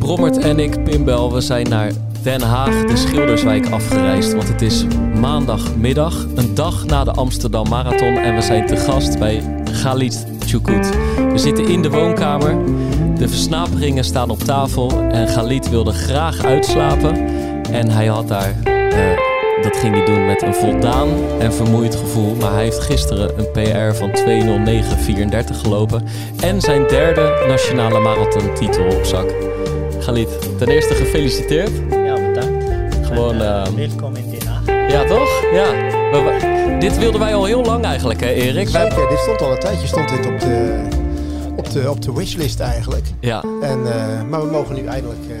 Brommert en ik, Pimbel, we zijn naar Den Haag, de Schilderswijk, afgereisd. Want het is maandagmiddag, een dag na de Amsterdam Marathon. En we zijn te gast bij Galit Chukut. We zitten in de woonkamer. De versnaperingen staan op tafel. En Galit wilde graag uitslapen. En hij had daar... eh, dat ging hij doen met een voldaan en vermoeid gevoel. Maar hij heeft gisteren een PR van 2.09.34 gelopen. En zijn derde nationale marathontitel op zak. Galit, ten eerste gefeliciteerd. Ja, bedankt. Gewoon, En, eh, ehm, welkom in Den Haag. Ja, toch? Ja. We- we- dit wilden wij al heel lang eigenlijk, hè Erik? Wij- Zeker, dit stond al een tijdje stond dit op de, op de, op de wishlist eigenlijk. Ja, En, eh, maar we mogen nu eindelijk... eh,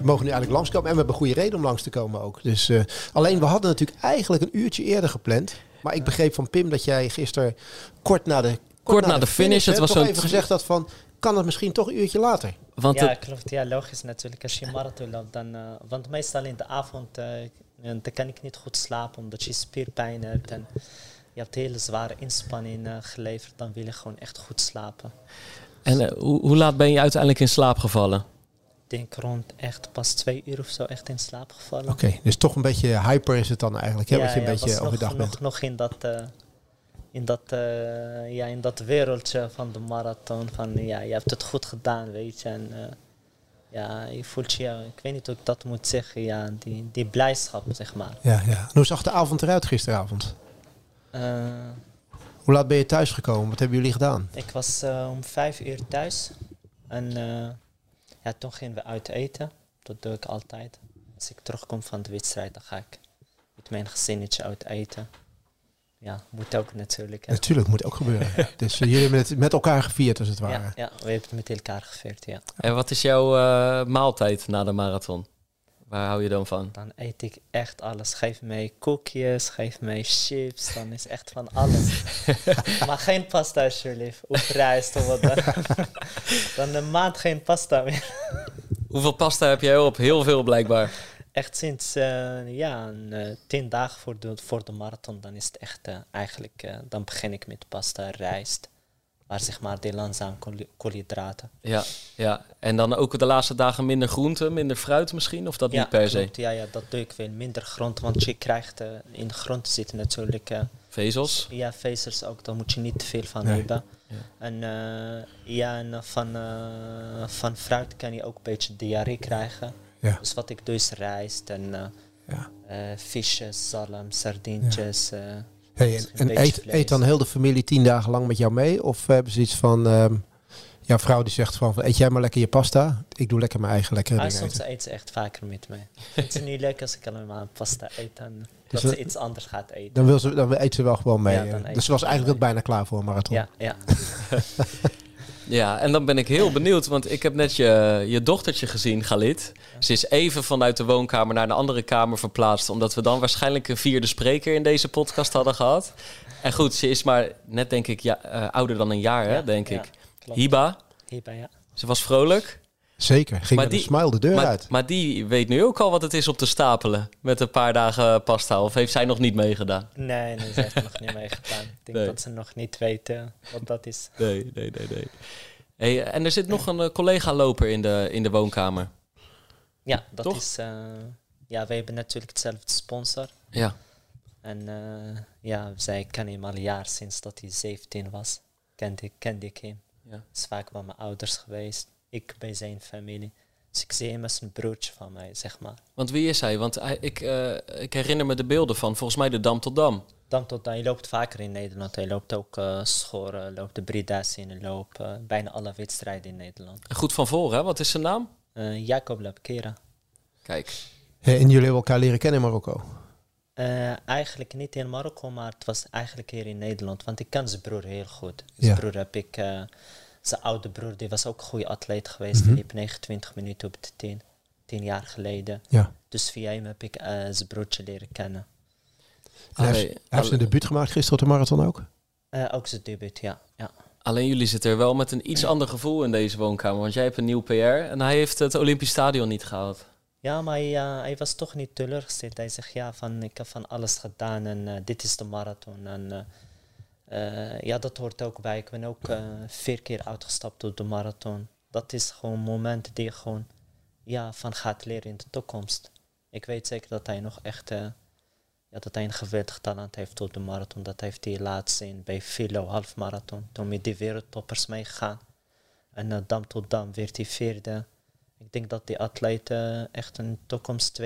we mogen nu eigenlijk langskomen. En we hebben goede reden om langs te komen ook. Dus, eh, alleen, we hadden natuurlijk eigenlijk een uurtje eerder gepland. Maar ik begreep van Pim dat jij gisteren kort na de, kort na de finish, het was even gezegd had van... Kan het misschien toch een uurtje later? want Ja, het- klopt. Ja, logisch natuurlijk. Als je marathon loopt, dan... eh, want meestal in de avond eh, dan kan ik niet goed slapen, omdat je spierpijn hebt. En je hebt hele zware inspanning eh, geleverd. Dan wil je gewoon echt goed slapen. en hoe, hoe laat ben je uiteindelijk in slaap gevallen? Ik denk rond echt pas twee uur of zo echt in slaap gevallen. Oké, dus toch een beetje hyper is het dan eigenlijk. Hè, wat je een beetje nog, overdag bent. nog, nog in dat, eh, in, dat, eh, ja, in dat wereldje van de marathon. Van ja, je hebt het goed gedaan, weet je. En eh, ja, je voelt je, ik weet niet hoe ik dat moet zeggen, ja, die, die blijdschap, zeg maar. Ja, ja. En hoe zag de avond eruit gisteravond? Eh, Hoe laat ben je thuis gekomen? Wat hebben jullie gedaan? ik was om vijf uur thuis. En ja, toen gingen we uit eten. Dat doe ik altijd. Als ik terugkom van de wedstrijd, dan ga ik met mijn gezinnetje uit eten. Ja, moet ook natuurlijk. Hè. Natuurlijk, moet ook gebeuren. ja. Dus eh, jullie hebben het met elkaar gevierd als het ware. Ja, ja, we hebben het met elkaar gevierd, ja. En wat is jouw eh, maaltijd na de marathon? Waar hou je dan van? Dan eet ik echt alles. Geef mij koekjes, geef mij chips, dan is echt van alles. maar geen pasta alsjeblieft, of rijst of wat dan. dan een maand geen pasta meer. Hoeveel pasta heb jij op? Heel veel blijkbaar. Echt sinds eh, ja, een, eh, tien dagen voor de, voor de marathon, dan is het echt eh, eigenlijk, eh, dan begin ik met pasta, rijst. Maar zeg maar die langzaam kool- koolhydraten. Ja, ja. En dan ook de laatste dagen minder groente, minder fruit misschien? Of dat ja, niet per se? Ja, ja, dat doe ik veel. Minder grond, want je krijgt eh, in de grond zitten natuurlijk... eh, Vezels? Ja, vezels ook, daar moet je niet te veel van Nee. hebben. Ja. En, eh, ja, en van, eh, van fruit kan je ook een beetje diarree krijgen. Ja. Dus wat ik doe is rijst en eh, Ja. eh, visjes, zalm, sardientjes. eh, Hey, Een en eet, eet dan heel de familie tien dagen lang met jou mee? Of hebben ze iets van... ehm jouw vrouw die zegt van... Eet jij maar lekker je pasta. Ik doe lekker mijn eigen lekkere ah, dingen soms eten. eet ze echt vaker met mij. Vindt ze niet leuk als ik alleen maar pasta eet en dat dat- ze iets anders gaat eten. Dan, wil ze, dan eet ze wel gewoon mee. Ja, dan dus ze was eigenlijk ook bijna klaar voor een marathon. Ja, ja. Ja, en dan ben ik heel benieuwd, want ik heb net je, je dochtertje gezien, Galit. Ze is even vanuit de woonkamer naar de andere kamer verplaatst, omdat we dan waarschijnlijk een vierde spreker in deze podcast hadden gehad. En goed, ze is maar net, denk ik, ja, eh, ouder dan een jaar, hè, denk ik. Hiba, Hierbij, ja. ze was vrolijk. Zeker. Ging Maar met die- een smile de deur Maar, uit. maar die weet nu ook al wat het is op te stapelen met een paar dagen pasta. Of heeft zij nog niet meegedaan? Nee, nee, ze heeft nog niet mee gedaan. Ik denk Nee. dat ze nog niet weten wat dat is. Nee, nee, nee, nee. Hey, en er zit nog een eh, collega-loper in de, in de woonkamer. Ja, dat Toch? is. eh, ja, wij hebben natuurlijk hetzelfde sponsor. Ja. En eh, ja, zij kennen hem al een jaar sinds dat hij 17 was. Kende, kende ik hem. Ja. Is vaak bij mijn ouders geweest. Ik bij zijn familie. Dus ik zie hem als een broertje van mij, zeg maar. Want wie is hij? Want hij, ik, eh, ik herinner me de beelden van volgens mij de Dam tot Dam. Dan tot hij loopt vaker in Nederland. Hij loopt ook eh schoren, loopt de Brida's in, loopt eh, bijna alle wedstrijden in Nederland. Goed van voren, hè? Wat is zijn naam? Eh, Jacob Labkera. Kijk. Hey, en jullie hebben elkaar leren kennen in Marokko. Eh, eigenlijk niet in Marokko, maar het was eigenlijk hier in Nederland. Want ik ken zijn broer heel goed. Zijn Ja. broer heb ik... zijn oude broer, die was ook een goede atleet geweest. Mhm. Die liep 29 minuten op de 10. 10 jaar geleden. Ja. Dus via hem heb ik eh, zijn broertje leren kennen. En hij heeft, hij heeft zijn debuut gemaakt gisteren op de marathon ook. Eh, ook zijn debuut, ja. ja. Alleen jullie zitten er wel met een iets ander gevoel in deze woonkamer. Want jij hebt een nieuw PR en hij heeft het Olympisch Stadion niet gehaald. Ja, maar hij, eh, hij was toch niet teleurgesteld. Hij zegt, ja, van, ik heb van alles gedaan en eh, dit is de marathon. En eh, ja, dat hoort ook bij. Ik ben ook eh, vier keer uitgestapt op de marathon. Dat is gewoon momenten die je gewoon ja, van gaat leren in de toekomst. Ik weet zeker dat hij nog echt eh, ja, dat hij een geweldig talent heeft op de marathon. Dat heeft hij laten zien bij Philo halfmarathon. Toen met die wereldtoppers meegegaan. En uh, dam tot dam werd hij vierde. Ik denk dat die atleet uh, echt een toekomst 2-6-2-7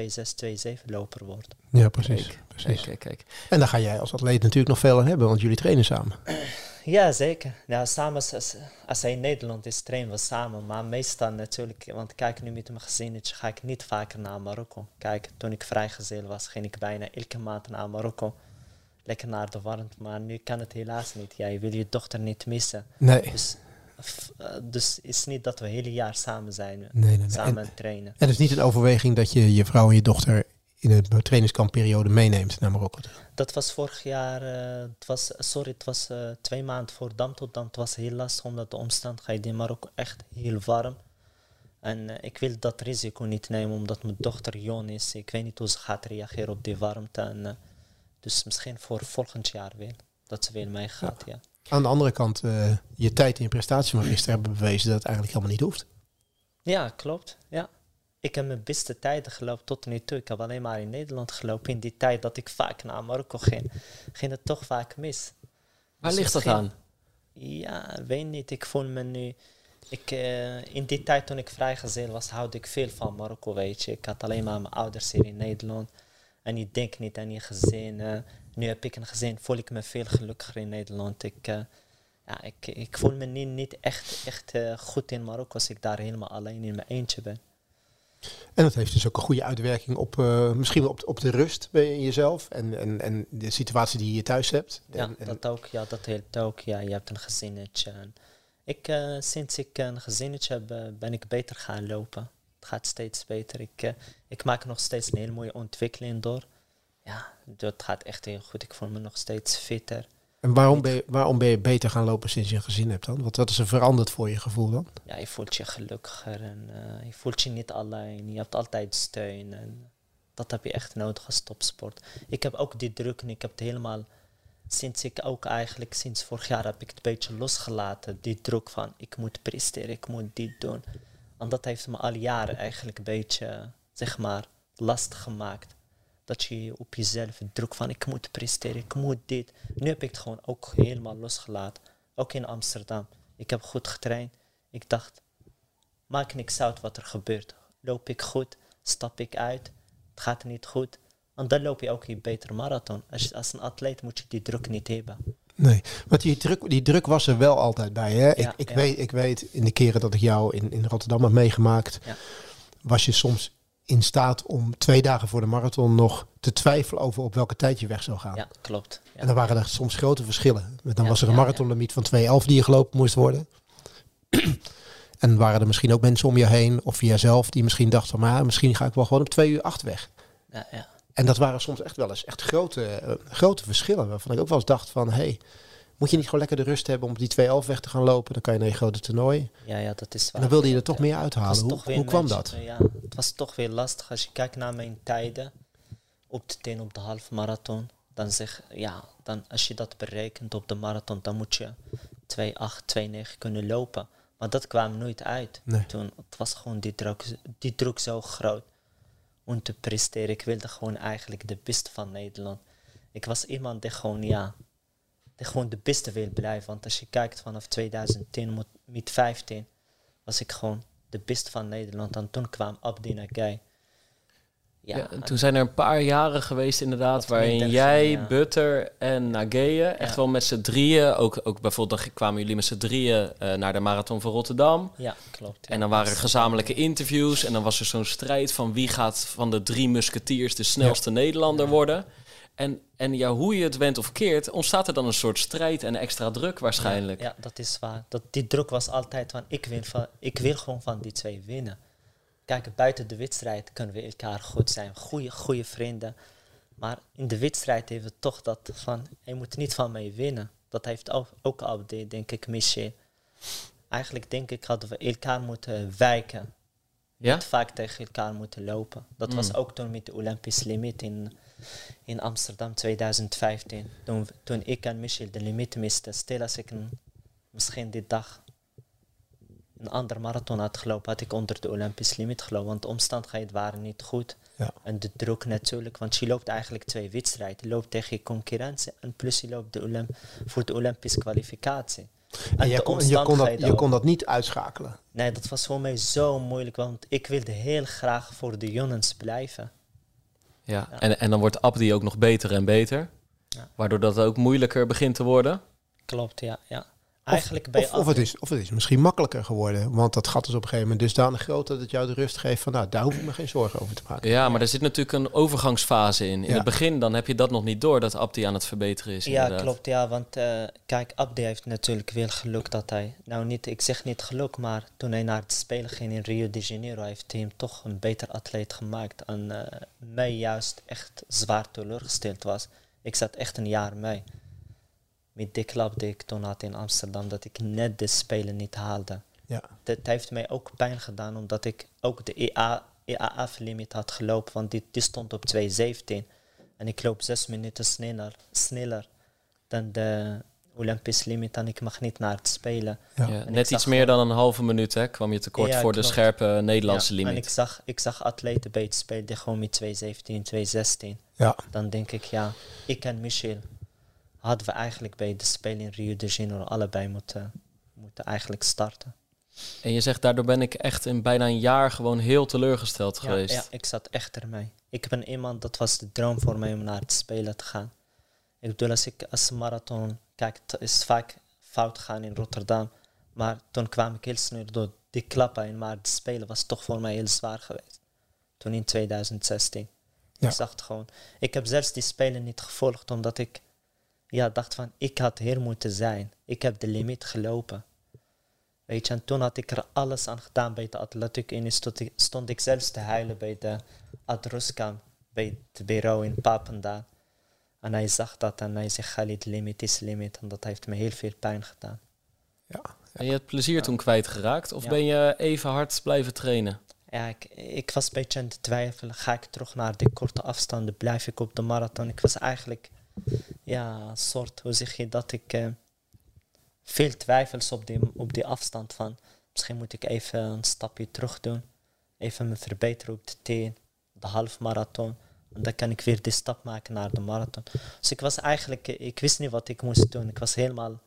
loper wordt. Ja, precies. Kijk, precies. Kijk, kijk. En daar ga jij als atleet natuurlijk nog veel aan hebben, want jullie trainen samen. Ja, zeker. Ja, samen, als, als hij in Nederland is, trainen we samen. Maar meestal natuurlijk, want kijk, nu met mijn gezinnetje ga ik niet vaker naar Marokko. Kijk, toen ik vrijgezel was, ging ik bijna elke maand naar Marokko. Lekker naar de warmte, maar nu kan het helaas niet. Ja, je wil je dochter niet missen. Nee. Dus, eh, dus het is niet dat we het hele jaar samen zijn, Nee, nee, nee. samen En, trainen. en het is niet een overweging dat je je vrouw en je dochter in de trainingskampperiode meeneemt naar Marokko. Dat was vorig jaar, eh, het was, sorry, het was eh, twee maanden voor Dam tot Dam. Het was heel lastig omdat de omstandigheden in Marokko echt heel warm. En eh, ik wil dat risico niet nemen omdat mijn dochter jong is. Ik weet niet hoe ze gaat reageren op die warmte. En, eh, dus misschien voor volgend jaar weer, dat ze weer meegaat, ja. Aan de andere kant, eh, je tijd en je prestatie van gisteren hebben bewezen dat het eigenlijk helemaal niet hoeft. Ja, klopt. Ja. Ik heb mijn beste tijden gelopen tot nu toe. Ik heb alleen maar in Nederland gelopen. In die tijd dat ik vaak naar Marokko ging, ging het toch vaak mis. Waar Dus ligt dat aan? Ja, weet niet. Ik voel me nu. Ik, eh, in die tijd toen ik vrijgezel was, houde ik veel van Marokko, weet je. Ik had alleen maar mijn ouders hier in Nederland. En je denkt niet aan je gezin. eh. nu heb ik een gezin, voel ik me veel gelukkiger in Nederland. Ik, eh, ja, ik, ik voel me niet, niet echt, echt eh, goed in Marokko als ik daar helemaal alleen in mijn eentje ben. En dat heeft dus ook een goede uitwerking op misschien wel op, op de rust bij jezelf en, en, en de situatie die je thuis hebt. Ja, En- en- dat ook. Ja, dat helpt ook. Ja, je hebt een gezinnetje. Ik, sinds ik een gezinnetje heb, ben ik beter gaan lopen. Gaat steeds beter. Ik, eh, ik maak nog steeds een hele mooie ontwikkeling door. Ja, dat gaat echt heel goed. Ik voel me nog steeds fitter. En waarom ben, je, waarom ben je beter gaan lopen sinds je een gezin hebt dan? Wat, wat is er veranderd voor je gevoel dan? Ja, je voelt je gelukkiger en eh, je voelt je niet alleen. Je hebt altijd steun en dat heb je echt nodig als topsport. Ik heb ook die druk en ik heb het helemaal, sinds ik ook eigenlijk, sinds vorig jaar heb ik het een beetje losgelaten. Die druk van ik moet presteren, ik moet dit doen. En dat heeft me al jaren eigenlijk een beetje, zeg maar, lastig gemaakt. Dat je op jezelf druk van ik moet presteren, ik moet dit. Nu heb ik het gewoon ook helemaal losgelaten. Ook in Amsterdam. Ik heb goed getraind. Ik dacht, maakt niks uit wat er gebeurt. Loop ik goed, stap ik uit, het gaat niet goed. En dan loop je ook een betere marathon. Als, als een atleet moet je die druk niet hebben. Nee, want die druk, die druk was er wel altijd bij. Hè? Ja, ik, ik, ja. Weet, ik weet in de keren dat ik jou in, in Rotterdam heb meegemaakt, Ja. was je soms in staat om twee dagen voor de marathon nog te twijfelen over op welke tijd je weg zou gaan. Ja, klopt. Ja. En dan waren er soms grote verschillen. Dan was er een marathonlimiet van 2.11 die je gelopen moest worden. en waren er misschien ook mensen om je heen of jijzelf die misschien dachten van, maar misschien ga ik wel gewoon op 2 uur 8 weg. Ja, ja. En dat waren soms echt wel eens echt grote, eh, grote verschillen. Waarvan ik ook wel eens dacht van, hey, moet je niet gewoon lekker de rust hebben om die 2.11 weg te gaan lopen? Dan kan je naar je grote toernooi. ja, ja, dat is En waar. dan wilde je er toch Ja. meer uithalen. Hoe, hoe kwam dat? Ja, het was toch weer lastig. Als je kijkt naar mijn tijden op de 10 op de half marathon, dan zeg ja, dan als je dat berekent op de marathon, dan moet je 2,8, 2,9 kunnen lopen. Maar dat kwam nooit uit. Nee. Toen, het was gewoon die druk, die druk zo groot om te presteren. Ik wilde gewoon eigenlijk de beste van Nederland. Ik was iemand die gewoon, ja, die gewoon de beste wil blijven. Want als je kijkt vanaf 2010 met, met 15, was ik gewoon de beste van Nederland. En toen kwam Abdi Nagai. Ja, Ja, en- toen zijn er een paar jaren geweest inderdaad, waarin jij, ja. Butter en Nageye echt wel met z'n drieën, ook, ook bijvoorbeeld dan kwamen jullie met z'n drieën eh, naar de Marathon van Rotterdam. ja, klopt. En dan waren er gezamenlijke interviews en dan was er zo'n strijd van wie gaat van de drie musketiers de snelste Nederlander worden. En, en ja, hoe je het went of keert, ontstaat er dan een soort strijd en extra druk waarschijnlijk. Ja, dat is waar. Dat, die druk was altijd van ik, win van, ik wil gewoon van die twee winnen. Kijk, buiten de wedstrijd kunnen we elkaar goed zijn. Goede, goede vrienden. Maar in de wedstrijd heeft het toch dat van, hij moet niet van mij winnen. Dat heeft ook, ook Abdi, denk ik, Michel. Eigenlijk denk ik hadden we elkaar moeten wijken. Ja? Niet vaak tegen elkaar moeten lopen. Dat was Mm. ook toen met de Olympisch limiet in, in Amsterdam 2015. Toen, toen ik en Michel de limiet misten. Stel als ik een, misschien die dag een andere marathon had gelopen, had ik onder de Olympisch limiet gelopen. Want de omstandigheden waren niet goed. Ja. En de druk natuurlijk, want je loopt eigenlijk twee wedstrijden. Je loopt tegen je concurrentie en plus je loopt de Olymp voor de Olympische kwalificatie. En, kon, je, kon dat, je kon dat niet uitschakelen. Nee, dat was voor mij zo moeilijk, want ik wilde heel graag voor de jongens blijven. Ja. Ja. En, en dan wordt Abdi ook nog beter en beter. Ja. Waardoor dat ook moeilijker begint te worden. Klopt, ja. ja. Eigenlijk bij Of, of, het is, of het is misschien makkelijker geworden. Want dat gat is op een gegeven moment dusdanig groot dat het jou de rust geeft van nou, daar hoef ik me geen zorgen over te maken. Ja, maar er zit natuurlijk een overgangsfase in. In Ja. het begin dan heb je dat nog niet door dat Abdi aan het verbeteren is. Ja, inderdaad. klopt. Ja, want eh, kijk, Abdi heeft natuurlijk veel geluk dat hij... Nou, niet, ik zeg niet geluk, maar toen hij naar het Spelen ging in Rio de Janeiro... heeft hij hem toch een beter atleet gemaakt. En eh, mij juist echt zwaar teleurgesteld was. Ik zat echt een jaar mee. Met die klap die ik toen had in Amsterdam... dat ik net de Spelen niet haalde. Ja. Dat heeft mij ook pijn gedaan, omdat ik ook de EA, EAF-limit had gelopen. Want die, die stond op 2.17. En ik loop zes minuten sneller, sneller dan de Olympisch limiet. En ik mag niet naar het spelen. Ja. Net iets meer dan een halve minuut hè, kwam je tekort Ja, voor de scherpe Nederlandse Ja, En ik limiet. zag, ik zag atleten bij het spelen die gewoon met 2.17, 2.16. Ja. Dan denk ik, ja, ik en Michel hadden we eigenlijk bij de Spelen in Rio de Janeiro allebei moeten, moeten eigenlijk starten. En je zegt, daardoor ben ik echt in bijna een jaar gewoon heel teleurgesteld Ja, geweest. ja, ik zat echt ermee. Ik ben iemand, dat was de droom voor mij om naar het spelen te gaan. Ik bedoel, als ik als marathon, kijk, het is vaak fout gegaan in Rotterdam. Maar toen kwam ik heel snel door die klappen heen. Maar het spelen was toch voor mij heel zwaar geweest. Toen in 2016. Ja. Ik zag het gewoon. Ik heb zelfs die spelen niet gevolgd, omdat ik ja, dacht van, ik had hier moeten zijn. Ik heb de limiet gelopen. Weet je, en toen had ik er alles aan gedaan bij de Atletiek Unie. Stond ik, stond ik zelfs te huilen bij de Adruskam, bij het bureau in Papendal. En hij zag dat en hij zei, Khalid, limit is limit. En dat heeft me heel veel pijn gedaan. Ja. En je hebt plezier toen kwijtgeraakt? Of Ja. ben je even hard blijven trainen? Ja, ik, ik was een beetje aan het twijfelen. Ga ik terug naar de korte afstanden? Blijf ik op de marathon? Ik was eigenlijk, ja, een soort, hoe zeg je dat? Ik, eh, veel twijfels op die, op die afstand van, misschien moet ik even een stapje terug doen. Even me verbeteren op de 10, de half marathon. En dan kan ik weer die stap maken naar de marathon. Dus ik was eigenlijk, eh, ik wist niet wat ik moest doen. Ik was helemaal,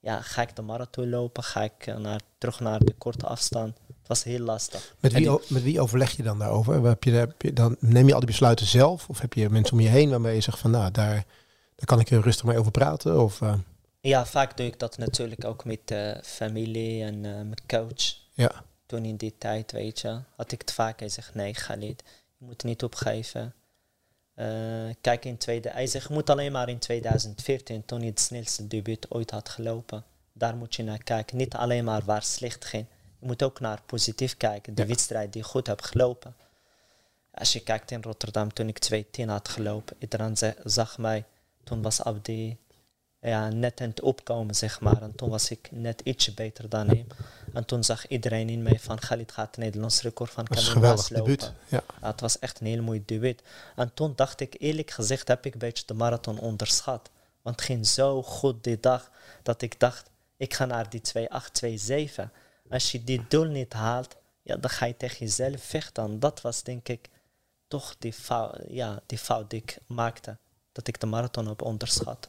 ja, ga ik de marathon lopen? Ga ik eh, naar, terug naar de korte afstand? Het was heel lastig. Met, wie, die- met wie overleg je dan daarover? Heb je, heb je, dan neem je al die besluiten zelf? Of heb je mensen om je heen waarmee je zegt van nou, daar, daar kan ik er rustig mee over praten? Of, eh, Ja, vaak doe ik dat natuurlijk ook met eh, familie en eh, mijn coach. ja. Toen in die tijd, weet je, had ik het vaak. Hij zegt, nee, ga niet. Je moet niet opgeven. Kijk, in tweede, hij zegt, je moet alleen maar in 2014, toen hij het snelste debuut ooit had gelopen. Daar moet je naar kijken. Niet alleen maar waar slecht ging. Je moet ook naar positief kijken. De Ja. wedstrijd die goed hebt gelopen. Als je kijkt in Rotterdam, toen ik 2.10 had gelopen, iedereen zag mij. Toen was Abdi ja, net aan het opkomen, zeg maar. En toen was ik net ietsje beter dan hem. En toen zag iedereen in mij van, Khalid gaat het Nederlands record van Maas lopen. debuut. Ja. Ja, het was echt een heel mooi debuut. En toen dacht ik, eerlijk gezegd, heb ik een beetje de marathon onderschat. Want het ging zo goed die dag, dat ik dacht, ik ga naar die 2.827. Als je die doel niet haalt, ja, dan ga je tegen jezelf vechten. En dat was denk ik toch die fout, ja, die fout die ik maakte. Dat ik de marathon heb onderschat.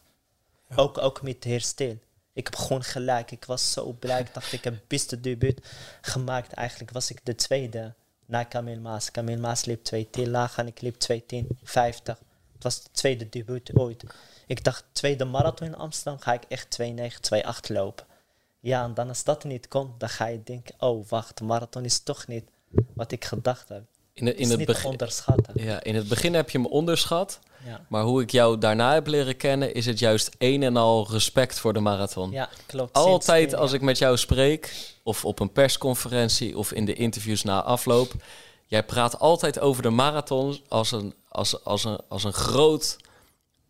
Ook, ook met herstel. Ik heb gewoon gelijk. Ik was zo blij. Ik dacht, ik heb het beste debuut gemaakt. Eigenlijk was ik de tweede na Camille Maas. Camille Maas liep 2 laag en ik liep 2 50. Het was het tweede debuut ooit. Ik dacht, tweede marathon in Amsterdam ga ik echt 2,9, 2,8 lopen. Ja, en dan als dat niet komt, dan ga je denken, oh wacht, de marathon is toch niet wat ik gedacht heb. In, de, Het in, is het niet te begin, onderschatten. ja, in het begin heb je me onderschat. Ja. Maar hoe ik jou daarna heb leren kennen, is het juist een en al respect voor de marathon. Ja, klopt. Altijd als ik met jou spreek, of op een persconferentie of in de interviews na afloop, jij praat altijd over de marathon als een, als, als een, als een groot,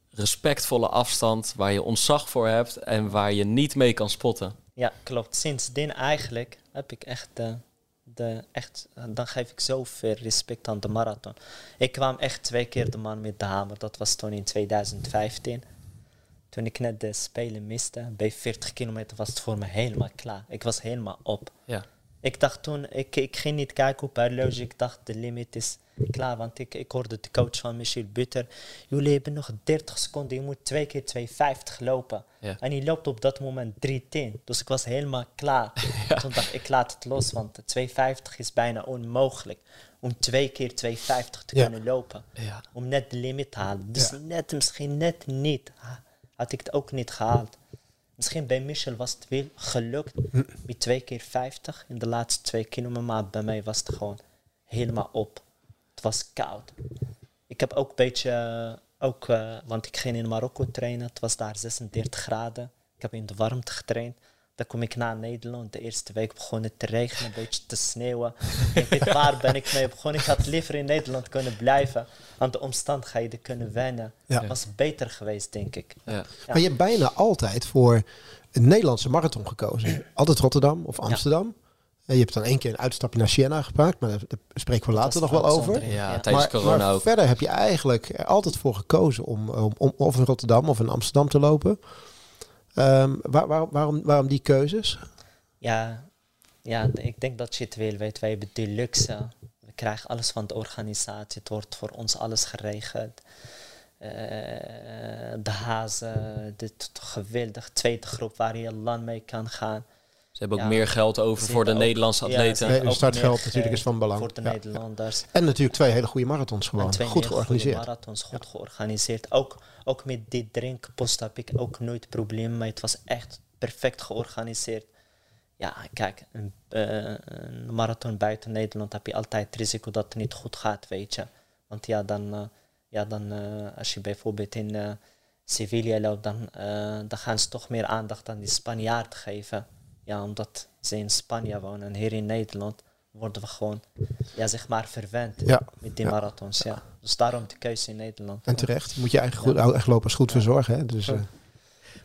respectvolle afstand waar je ontzag voor hebt en waar je niet mee kan spotten. Ja, klopt. Sindsdien eigenlijk heb ik echt de, de echt, dan geef ik zoveel respect aan de marathon. Ik kwam echt twee keer de man met de hamer. Dat was toen in 2015. Toen ik net de Spelen miste. Bij 40 kilometer was het voor me helemaal klaar. Ik was helemaal op. Ja. Ik dacht toen, ik, ik ging niet kijken op horloge. Ik dacht, de limit is klaar. Want ik, ik hoorde de coach van Michel Butter. Jullie hebben nog 30 seconden. Je moet twee keer 2,50 lopen. Ja. En hij loopt op dat moment 3,10. Dus ik was helemaal klaar. Toen dacht ik, ik laat het los. Want 2,50 is bijna onmogelijk. Om twee keer 2,50 te Ja. kunnen lopen. Ja. Om net de limit te halen. Dus Ja. net, misschien net niet. ha- Had ik het ook niet gehaald. Misschien bij Michel was het wel gelukt. Met twee keer 50 in de laatste twee kilometer. Maar bij mij was het gewoon helemaal op. Het was koud. Ik heb ook een beetje, eh, ook, eh, want ik ging in Marokko trainen. Het was daar 36 graden. Ik heb in de warmte getraind. Dan kom ik naar Nederland. De eerste week begon het te regenen, een beetje te sneeuwen. Ik weet waar ben ik mee begonnen. Ik had liever in Nederland kunnen blijven. Aan de omstandigheden kunnen wennen. Ja. Was beter geweest, denk ik. Ja. Maar je hebt bijna altijd voor een Nederlandse marathon gekozen. Altijd Rotterdam of Amsterdam. Je hebt dan één keer een uitstapje naar Siena gemaakt, maar daar spreken we later nog wel over. Ja, Ja. tijdens maar, corona maar ook. verder heb je eigenlijk er altijd voor gekozen om, om, om of in Rotterdam of in Amsterdam te lopen. Ehm, waar, waar- waarom, waarom die keuzes? Ja, ja, ik denk dat je het wel weet. Wij hebben de luxe. We krijgen alles van de organisatie. Het wordt voor ons alles geregeld. Eh, de hazen, de t- geweldige tweede groep waar je lang mee kan gaan. Ze hebben ook Ja. meer geld over voor de Nederlandse atleten. Nee, ook startgeld natuurlijk is van belang. Voor de Ja, Nederlanders. En natuurlijk twee hele goede marathons gewoon. twee Goed hele goede georganiseerd. marathons, goed georganiseerd. Ook, ook met dit drinkpost heb ik ook nooit problemen mee. Het was echt perfect georganiseerd. Ja, kijk, een, eh, een marathon buiten Nederland heb je altijd het risico dat het niet goed gaat, weet je. Want ja, dan, eh, ja, dan eh, als je bijvoorbeeld in eh, Sevilla loopt, dan, eh, dan gaan ze toch meer aandacht aan die Spanjaard geven. Ja, omdat ze in Spanje wonen en hier in Nederland worden we gewoon, ja, zeg maar, verwend Ja, met die ja. marathons. Ja. Dus daarom de keuze in Nederland. En terecht. Moet je eigen, goed, eigen lopers goed verzorgen. Hè? Dus, eh,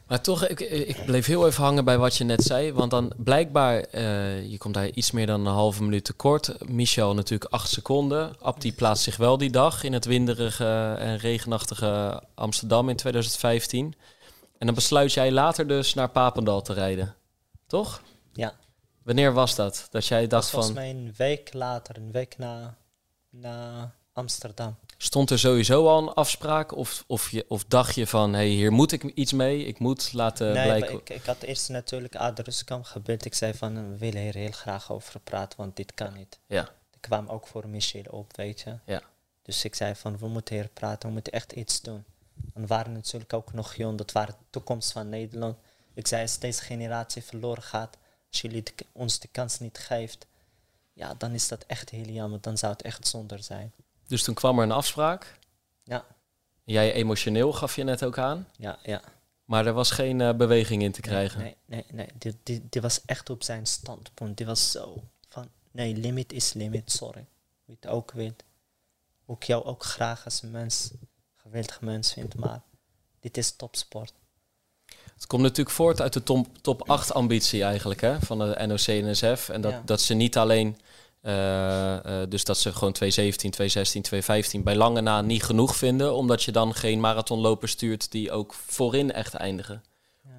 Maar toch, ik, ik bleef heel even hangen bij wat je net zei. Want dan blijkbaar, eh, je komt daar iets meer dan een halve minuut tekort. Michel natuurlijk acht seconden. Abdi plaatst zich wel die dag in het winderige en regenachtige Amsterdam in 2015. En dan besluit jij later dus naar Papendal te rijden. Toch? Ja, Wanneer was dat? Dat jij dacht volgens van, mij een week later, een week na, na Amsterdam. stond er sowieso al een afspraak? Of, of, je, of dacht je van, hey, hier moet ik iets mee. Ik moet laten nee, blijken... ik, ik had eerst natuurlijk Adruskam gebeld. Ik zei van, we willen hier heel graag over praten, want dit kan niet. Ja, Ik kwam ook voor Michel op, weet je. ja. Dus ik zei van, we moeten hier praten, we moeten echt iets doen. En we waren natuurlijk ook nog jong, dat waren de toekomst van Nederland. Ik zei, als deze generatie verloren gaat, als jullie de- ons de kans niet geeft, ja, dan is dat echt heel jammer. Dan zou het echt zonde zijn. Dus toen kwam er een afspraak. Ja, Jij emotioneel gaf je net ook aan. ja, ja. Maar er was geen eh, beweging in te krijgen. Nee, nee, nee. Die, die, die was echt op zijn standpunt. Die was zo van, nee, limit is limit, sorry. Wie het ook weet. Hoe ik jou ook graag als mens, geweldig mens vind, maar dit is topsport. Het komt natuurlijk voort uit de top, top 8 ambitie eigenlijk hè, van de NOC-NSF. En dat, Ja. dat ze niet alleen, eh, eh, dus dat ze gewoon 217, 216, 215 bij lange na niet genoeg vinden. Omdat je dan geen marathonlopers stuurt die ook voorin echt eindigen.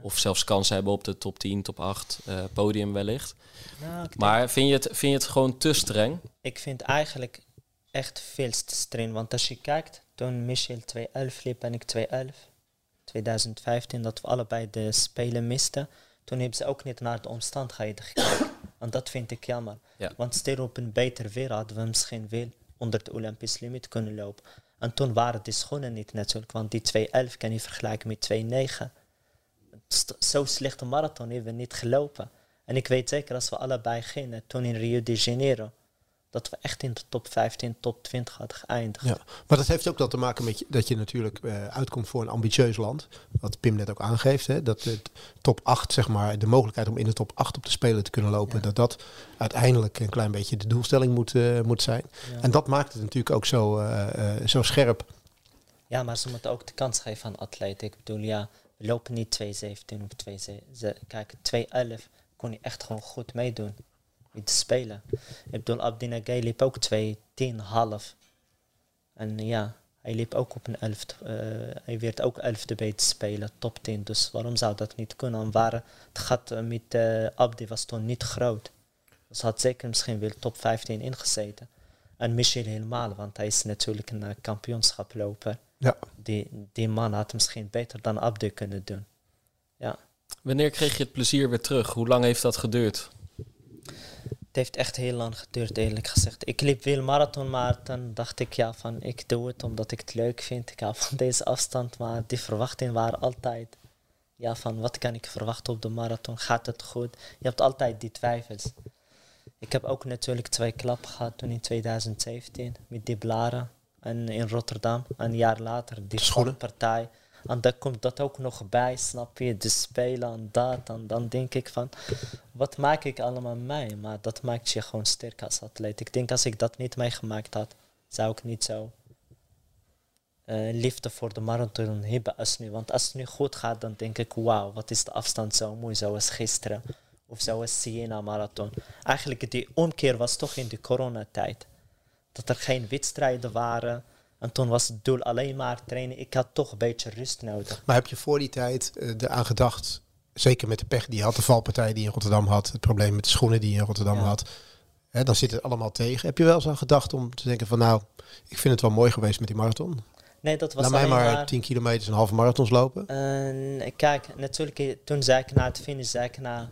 Of zelfs kansen hebben op de top 10, top 8, eh, podium wellicht. Nou, Maar vind je, het, vind je het gewoon te streng? ik vind eigenlijk echt veel te streng. Want als je kijkt, toen Michel 211 liep en ik 211, 2015, dat we allebei de Spelen misten. Toen hebben ze ook niet naar de omstandigheden gekeken. en dat vind ik jammer. Ja. Want stel op een beter weer hadden we misschien wel onder het Olympisch limiet kunnen lopen. En toen waren die schoenen niet natuurlijk, want die 211 kan je vergelijken met 2,9. St- Zo slechte marathon hebben we niet gelopen. En ik weet zeker als we allebei gingen, toen in Rio de Janeiro, dat we echt in de top 15, top 20 hadden geëindigd. Ja, maar dat heeft ook wel te maken met je, dat je natuurlijk eh, uitkomt voor een ambitieus land. Wat Pim net ook aangeeft. Hè, dat de top 8, zeg maar, de mogelijkheid om in de top 8 op de spelen te kunnen lopen. Ja. Dat dat uiteindelijk een klein beetje de doelstelling moet, eh, moet zijn. Ja. En dat maakt het natuurlijk ook zo, eh, zo scherp. Ja, maar ze moeten ook de kans geven aan atleten. Ik bedoel, ja, we lopen niet 2,17 of 2,17. Kijk, 2,11 kon je echt gewoon goed meedoen met de spelen. Ik bedoel, Abdinagay liep ook 2,10 half. En ja, hij liep ook op een 11. hij werd ook 11e bij te spelen, top 10. Dus waarom zou dat niet kunnen? En waar het gat eh, met eh, Abdi was toen niet groot. Dus had zeker misschien wel top 15 ingezeten. En Michel helemaal, want hij is natuurlijk een uh, kampioenschaploper. Ja. Die, die man had misschien beter dan Abde kunnen doen. Ja. Wanneer kreeg je het plezier weer terug? Hoe lang heeft dat geduurd? Het heeft echt heel lang geduurd, eerlijk gezegd. Ik liep veel marathon, maar dan dacht ik ja, van ik doe het omdat ik het leuk vind. Ik hou van deze afstand, maar die verwachtingen waren altijd ja, van wat kan ik verwachten op de marathon? Gaat het goed? Je hebt altijd die twijfels. Ik heb ook natuurlijk twee klappen gehad toen in 2017 met die blaren en in Rotterdam. Een jaar later die schoenenpartij. En dan komt dat ook nog bij, snap je? De spelen en dat. En dan denk ik van, wat maak ik allemaal mee? Maar dat maakt je gewoon sterk als atleet. Ik denk als ik dat niet meegemaakt had, zou ik niet zo uh, liefde voor de marathon hebben als nu. Want als het nu goed gaat, dan denk ik, wauw, wat is de afstand zo mooi, zoals gisteren. Of zoals Siena Marathon. Eigenlijk die omkeer was toch in de coronatijd. Dat er geen wedstrijden waren. En toen was het doel alleen maar trainen. Ik had toch een beetje rust nodig. Maar heb je voor die tijd uh, eraan gedacht, zeker met de pech die je had, de valpartij die je in Rotterdam had, het probleem met de schoenen die je in Rotterdam had, hè, dan zit het allemaal tegen. Heb je wel eens aan gedacht om te denken van nou, ik vind het wel mooi geweest met die marathon? Nee, dat was Laat mij maar 10 kilometer en halve marathons lopen. Uh, kijk, natuurlijk, toen zei ik na het finish, zei ik na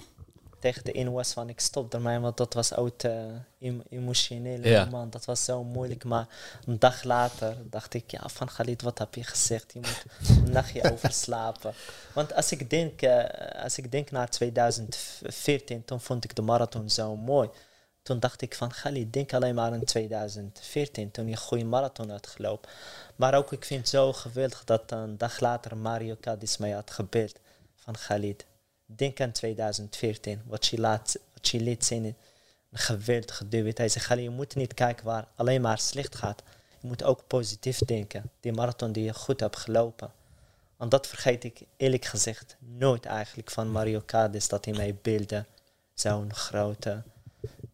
tegen de inwas van ik stop ermee, want dat was ook uh, emotioneel ja. moment. Dat was zo moeilijk. Maar een dag later dacht ik, ja, van Khalid, wat heb je gezegd? Je moet een nachtje overslapen. Want als ik, denk, uh, als ik denk naar 2014, toen vond ik de marathon zo mooi. Toen dacht ik van Khalid, denk alleen maar aan 2014, toen je een goede marathon had gelopen. Maar ook, ik vind het zo geweldig dat een dag later Mario Cadiz mij had gebeld van Khalid. Denk aan 2014, wat je, laat, wat je liet zien. Een geweldige debuut. Hij zegt, je moet niet kijken waar alleen maar slecht gaat. Je moet ook positief denken. Die marathon die je goed hebt gelopen. En dat vergeet ik eerlijk gezegd nooit eigenlijk van Mario Cadiz, dat hij mij beelde. Zo'n grote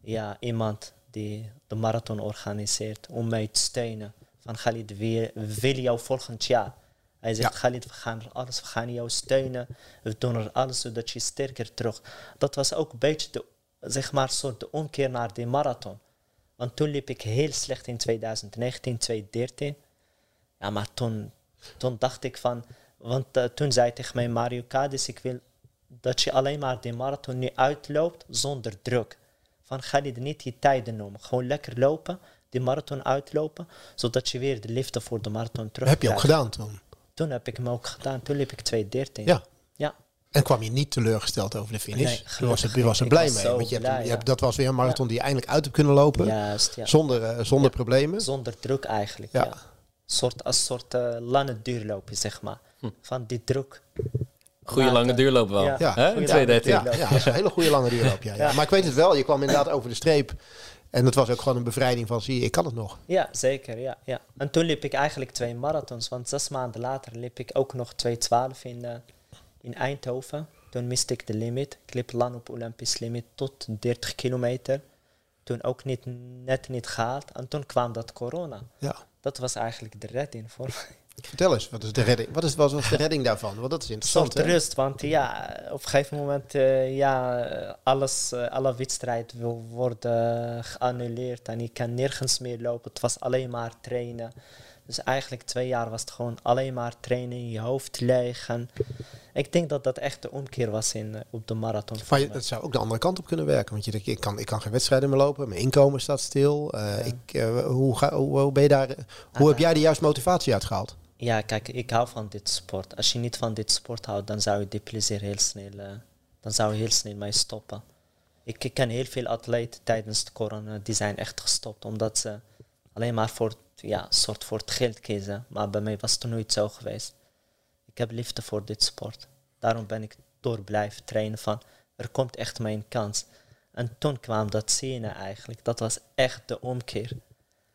ja, iemand die de marathon organiseert om mij te steunen. Van Khalid, we willen jou volgend jaar. Hij zegt, ja. Khalid, we gaan er alles, we gaan jou steunen. We doen er alles zodat je sterker terug. Dat was ook een beetje de, zeg maar, soort de omkeer naar die marathon. Want toen liep ik heel slecht in 2019, 2013. Ja, maar toen, toen dacht ik van... Want uh, toen zei tegen mij Mario Cadiz, ik wil dat je alleen maar die marathon nu uitloopt zonder druk. Van ga je niet die tijden noemen. Gewoon lekker lopen, die marathon uitlopen, zodat je weer de liefde voor de marathon terug Heb je ook gedaan toen? Toen heb ik hem ook gedaan. Toen liep ik 2.13. Ja. ja. En kwam je niet teleurgesteld over de finish? Nee, je was er, was er blij mee. Want je hebt, je hebt, dat was weer een marathon die je eindelijk uit hebt kunnen lopen. Juist, ja. Zonder, uh, zonder problemen. Zonder druk eigenlijk. Ja. Soort, als soort uh, lange duurlopen, zeg maar. Hm. Van die druk. Goede lange duurloop wel. Ja, ja. Hè? 213. Ja, ja, dat is een hele goede lange duurloop. Ja, ja. Maar ik weet het wel, je kwam inderdaad over de streep. En dat was ook gewoon een bevrijding van, zie je, ik kan het nog. Ja, zeker. Ja, ja. En toen liep ik eigenlijk twee marathons. Want zes maanden later liep ik ook nog 2.12 in, uh, in Eindhoven. Toen miste ik de limit. Ik liep lang op Olympisch limit tot 30 kilometer. Toen ook niet, net niet gehaald. En toen kwam dat corona. Ja. Dat was eigenlijk de redding voor mij. Vertel eens, wat is de redding, wat is, wat was de redding daarvan? Want dat is interessant. Soort rust, want ja, op een gegeven moment, uh, ja, alles, uh, alle wedstrijd wil worden geannuleerd en ik kan nergens meer lopen. Het was alleen maar trainen. Dus eigenlijk twee jaar was het gewoon alleen maar trainen, je hoofd leeg. En ik denk dat dat echt de omkeer was in, uh, op de marathon. Maar je, dat zou ook de andere kant op kunnen werken. Want je denkt, ik kan, ik kan geen wedstrijden meer lopen, mijn inkomen staat stil. Ja. ik, hoe, ga, hoe, hoe, ben je daar, hoe heb jij de juiste motivatie uitgehaald? Ja, kijk, ik hou van dit sport. Als je niet van dit sport houdt, dan zou je die plezier heel snel, uh, dan zou je heel snel mee stoppen. Ik, ik ken heel veel atleten tijdens de corona, die zijn echt gestopt, omdat ze alleen maar voor, ja, soort voor het geld kiezen. Maar bij mij was het nooit zo geweest. Ik heb liefde voor dit sport. Daarom ben ik door blijven trainen van, er komt echt mijn kans. En toen kwam dat zien eigenlijk. Dat was echt de omkeer.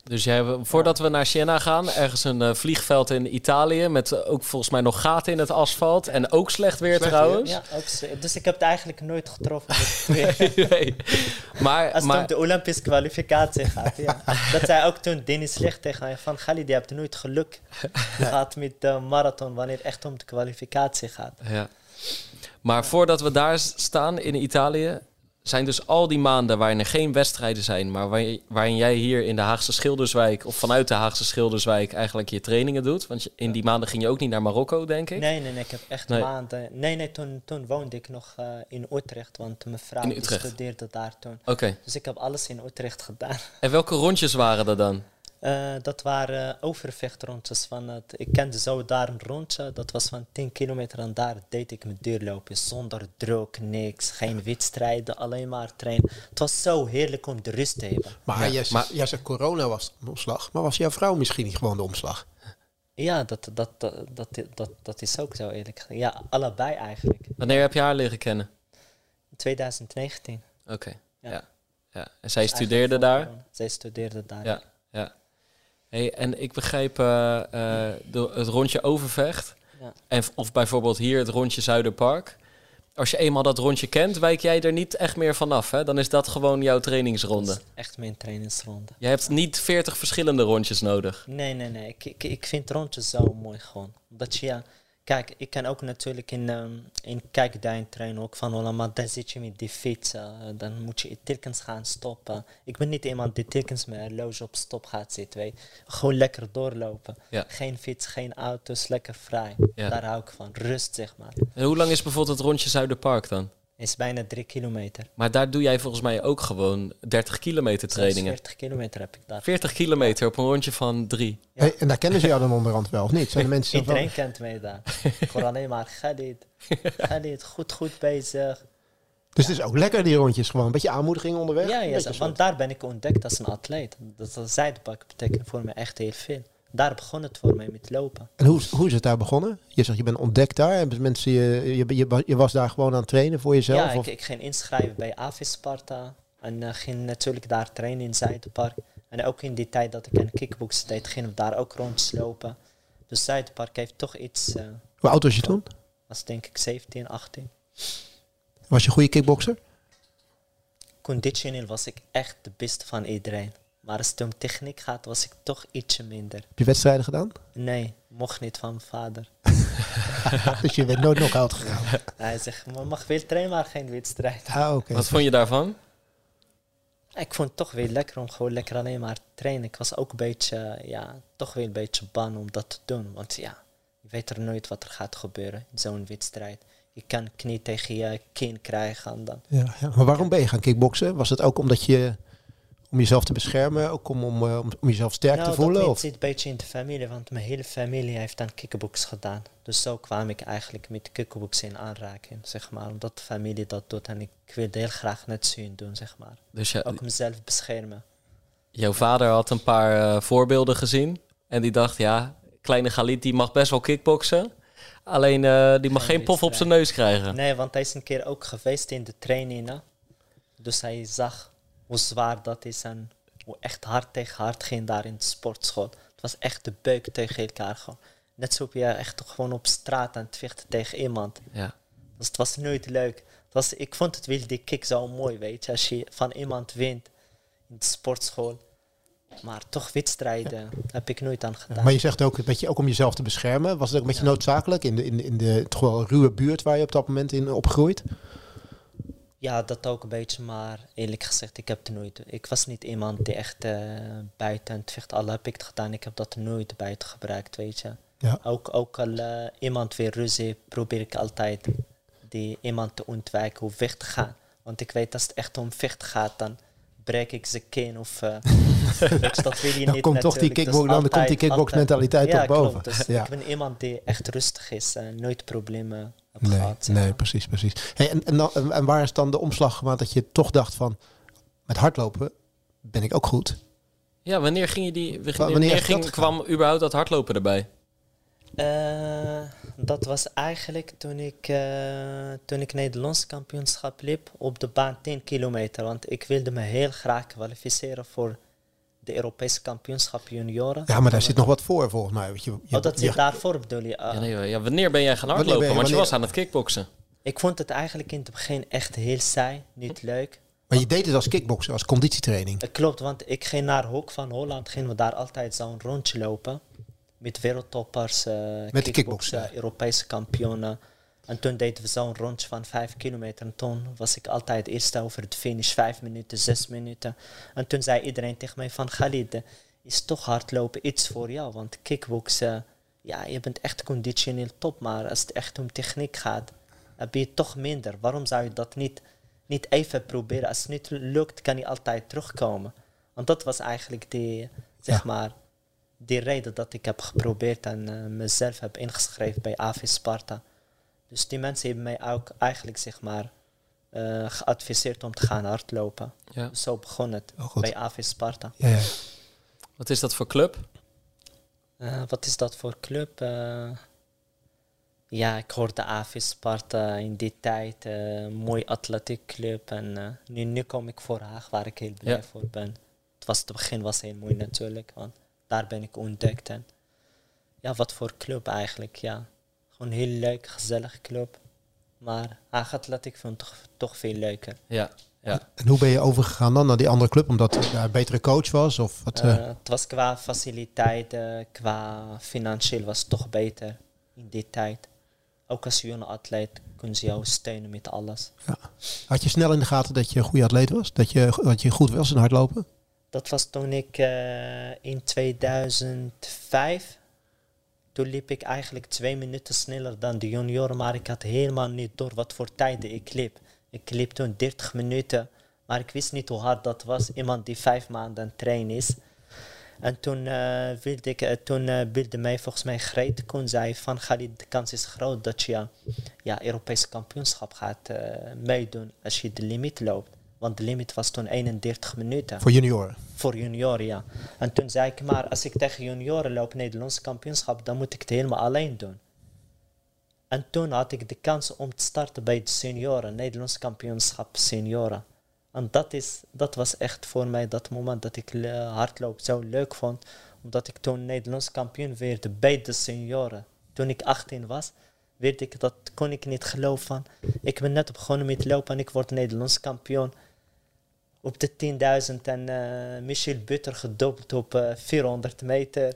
Dus jij, voordat we naar Siena gaan, ergens een uh, vliegveld in Italië met uh, ook volgens mij nog gaten in het asfalt en ook slecht weer slecht trouwens. Weer. Ja, ook, dus ik heb het eigenlijk nooit getroffen. nee, nee. Maar, Als het om de Olympische kwalificatie gaat, ja. Dat zei ook toen Dennis Slecht tegen mij van Gali, je hebt nooit geluk gehad met de marathon wanneer het echt om de kwalificatie gaat. Ja. Maar voordat we daar staan in Italië, zijn dus al die maanden waarin er geen wedstrijden zijn, maar waar- waarin jij hier in de Haagse Schilderswijk of vanuit de Haagse Schilderswijk eigenlijk je trainingen doet. Want in die maanden ging je ook niet naar Marokko, denk ik. Nee, nee, nee, ik heb echt Nee. maanden... Nee, nee, toen, toen woonde ik nog eh, in Utrecht, want mijn vrouw studeerde daar toen. Oké. Dus ik heb alles in Utrecht gedaan. En welke rondjes waren er dan? Eh, dat waren overvechtrondjes van het... Ik kende zo daar een rondje, dat was van 10 kilometer en daar deed ik mijn duurloopje. Zonder druk, niks, geen wedstrijden, alleen maar trainen. Het was zo heerlijk om de rust te hebben. Maar, Ja, jij, maar- jij zegt corona was de omslag. Maar was jouw vrouw misschien niet gewoon de omslag? Ja, dat, dat, dat, dat, dat, dat is ook zo eerlijk gezegd. Ja, allebei eigenlijk. Wanneer heb je haar leren kennen? In 2019. Oké. Ja. Ja. ja. En zij Eigenlijk studeerde daar? Zij studeerde daar. Ja. ja. Hey, en ik begreep eh, eh, de, het rondje Overvecht. Ja. En, of bijvoorbeeld hier het rondje Zuiderpark. Als je eenmaal dat rondje kent, wijk jij er niet echt meer vanaf. Hè? Dan is dat gewoon jouw trainingsronde. Echt mijn trainingsronde. Je hebt niet 40 verschillende rondjes nodig. Nee, nee, nee. Ik, ik, ik vind rondjes zo mooi gewoon. Dat je, ja, kijk, ik kan ook natuurlijk in, ehm in kijkduin trainen ook van Holland, maar dan zit je met die fiets. eh, dan moet je telkens gaan stoppen. Ik ben niet iemand die telkens met een horloge op stop gaat zitten. Weet. Gewoon lekker doorlopen. Ja. Geen fiets, geen auto's, lekker vrij. Ja. Daar hou ik van. Rust, zeg maar. En hoe lang is bijvoorbeeld het rondje Zuiderpark dan? Is bijna drie kilometer. Maar daar doe jij volgens mij ook gewoon 30 kilometer trainingen. 40 kilometer heb ik daar. 40 kilometer op een rondje van drie. Ja. Hey, en daar kennen ze jou dan onderhand wel, of niet? Zijn de mensen van... Iedereen kent mij daar. Ik hoor alleen maar Khalid. Khalid, goed, goed bezig. Dus het is ook lekker die rondjes gewoon. Een beetje aanmoediging onderweg. Ja, ja want daar ben ik ontdekt als een atleet. Dat, zijdepak betekent voor mij echt heel veel. Daar begon het voor mij met lopen. En hoe, hoe is het daar begonnen? Je zegt je bent ontdekt daar. Hebben mensen je, je, je, je was daar gewoon aan het trainen voor jezelf? ja, ik, of? ik ging inschrijven bij AVI Sparta. En eh, ging natuurlijk daar trainen in Zuiderpark. En ook in die tijd dat ik aan kickboksen deed, gingen we daar ook rondjes lopen. Dus Zuiderpark heeft toch iets, eh Hoe oud was je toen? was denk ik 17, 18. Was je een goede kickbokser? Conditioneel was ik echt de beste van iedereen. Maar als het om techniek gaat, was ik toch ietsje minder. Heb je wedstrijden gedaan? Nee, mocht niet van mijn vader. dus je bent nooit knock-out gegaan? Hij zegt, maar mag veel trainen, maar geen wedstrijd. Ah, oké. Wat vond je daarvan? Ik vond het toch weer lekker om gewoon lekker alleen maar te trainen. Ik was ook een beetje, ja, toch weer een beetje bang om dat te doen. Want ja, je weet er nooit wat er gaat gebeuren in zo'n wedstrijd. Je kan knie tegen je kin krijgen en dan. Ja, ja. Maar waarom ben je gaan kickboksen? Was het ook omdat je... Om jezelf te beschermen? Ook om, om, eh, om, om jezelf sterk nou, te voelen? dat Of? zit een beetje in de familie, want mijn hele familie heeft aan kickbox gedaan. Dus zo kwam ik eigenlijk met kickbox in aanraking, zeg maar. Omdat de familie dat doet en ik wilde heel graag net zo doen, zeg maar. Dus ja, Ook mezelf beschermen. jouw vader had een paar eh, voorbeelden gezien. En die dacht, ja, kleine Galit die mag best wel kickboksen. Alleen eh, die mag Geen geen pof op zijn neus krijgen. Nee, want hij is een keer ook geweest in de trainingen. Dus hij zag hoe zwaar dat is en hoe echt hard tegen hard ging daar in de sportschool. Het was echt de beuk tegen elkaar gewoon. Net zo op je echt gewoon op straat aan het vechten tegen iemand. Ja. Dus het was nooit leuk. Het was, ik vond het wel die kick zo mooi, weet je. Als je van iemand wint in de sportschool. Maar toch wedstrijden heb ik nooit aan gedaan. Maar je zegt ook, een beetje, ook om jezelf te beschermen. Was het ook een beetje noodzakelijk in de, in, de, in de toch wel ruwe buurt waar je op dat moment in opgroeit? Ja, dat ook een beetje, maar eerlijk gezegd, ik heb het nooit. Ik was niet iemand die echt eh, buiten het vecht, al heb ik het gedaan, ik heb dat nooit buiten gebruikt, weet je. Ja. Ook, ook al eh, iemand weer ruzie, probeer ik altijd die iemand te ontwijken hoe weg te gaan. Want ik weet als het echt om vechten gaat, dan breek ik ze kin of eh, je, dat wil je Dan niet komt toch die. Dus kickbox- dan komt die kickbox mentaliteit ja, toch boven. Dus Ja. ik ben iemand die echt rustig is en nooit problemen heb Nee, gehad. nee precies, precies. Hey, en, en, dan- en, en waar is dan de omslag gemaakt dat je toch dacht van... Met hardlopen ben ik ook goed. Ja, wanneer ging je die... Wanneer, wanneer heeft ging, dat kwam überhaupt dat hardlopen erbij? Eh, dat was eigenlijk toen ik, eh, toen ik Nederlands kampioenschap liep op de baan 10 kilometer. Want ik wilde me heel graag kwalificeren voor de Europese kampioenschap junioren. Ja, maar daar zit nog wat voor volgens mij. Want je, je, Oh, dat je- zit daarvoor bedoel je? Ah, Ja, nee, ja, wanneer ben jij gaan hardlopen? je- Want je was aan het kickboksen. Ik vond het eigenlijk in het begin echt heel saai, niet leuk. Maar je deed het als kickbokser, als conditietraining. Dat klopt, want ik ging naar Hoek van Holland, gingen we daar altijd zo'n rondje lopen. Met wereldtoppers, eh de kickboksen, kickboksen. Europese kampioenen. En toen deden we zo'n rondje van vijf kilometer. En toen was ik altijd eerst over de finish, vijf minuten, zes minuten. En toen zei iedereen tegen mij van Khalid, is toch hardlopen iets voor jou? Want kickboksen, ja, je bent echt conditioneel top. Maar als het echt om techniek gaat, heb je toch minder. Waarom zou je dat niet, niet even proberen? Als het niet lukt, kan je altijd terugkomen. Want dat was eigenlijk die, zeg maar, die reden dat ik heb geprobeerd en uh, mezelf heb ingeschreven bij AV Sparta. Dus die mensen hebben mij ook eigenlijk zeg maar uh, geadviseerd om te gaan hardlopen. Ja. Dus zo begon het oh, bij AV Sparta. Ja, ja. Wat is dat voor club? Uh, wat is dat voor club? ja, ik hoorde AV Sparta in die tijd. een mooi atletiekclub. En nu, nu kom ik voor Haag, waar ik heel blij voor ben. Het was het begin was heel mooi natuurlijk. Want daar ben ik ontdekt. En ja, wat voor club eigenlijk, ja. Gewoon een heel leuk, gezellig club. Maar ik vond toch, toch veel leuker. Ja, ja. En hoe ben je overgegaan dan naar die andere club? Omdat het een betere coach was? Of wat, uh, het was qua faciliteiten, qua financieel was het toch beter in die tijd. Ook als jonge atleet kunnen ze jou steunen met alles. Ja. Had je snel in de gaten dat je een goede atleet was? Dat je, dat je goed was in hardlopen? Dat was toen ik uh, in 2005. Toen liep ik eigenlijk twee minuten sneller dan de junioren, maar ik had helemaal niet door wat voor tijden ik liep. Ik liep toen 30 minuten, maar ik wist niet hoe hard dat was. Iemand die vijf maanden train is. En toen, uh, wilde ik, uh, toen uh, wilde mij volgens mij Greet Koen zei van Khalid, de kans is groot dat je ja, Europese kampioenschap gaat meedoen als je de limiet loopt. Want de limit was toen 31 minuten. Voor junioren? Voor junioren, ja. En toen zei ik, maar als ik tegen junioren loop Nederlands kampioenschap, dan moet ik het helemaal alleen doen. En toen had ik de kans om te starten bij de senioren, Nederlands kampioenschap senioren. En dat, is, dat was echt voor mij dat moment dat ik hardloop zo leuk vond. Omdat ik toen Nederlands kampioen werd bij de senioren. Toen ik 18 was, werd ik, dat kon ik niet geloven. Ik ben net begonnen met lopen en ik word Nederlands kampioen op de 10.000 en uh, Michel Butter gedopt op uh, eh, 400 meter.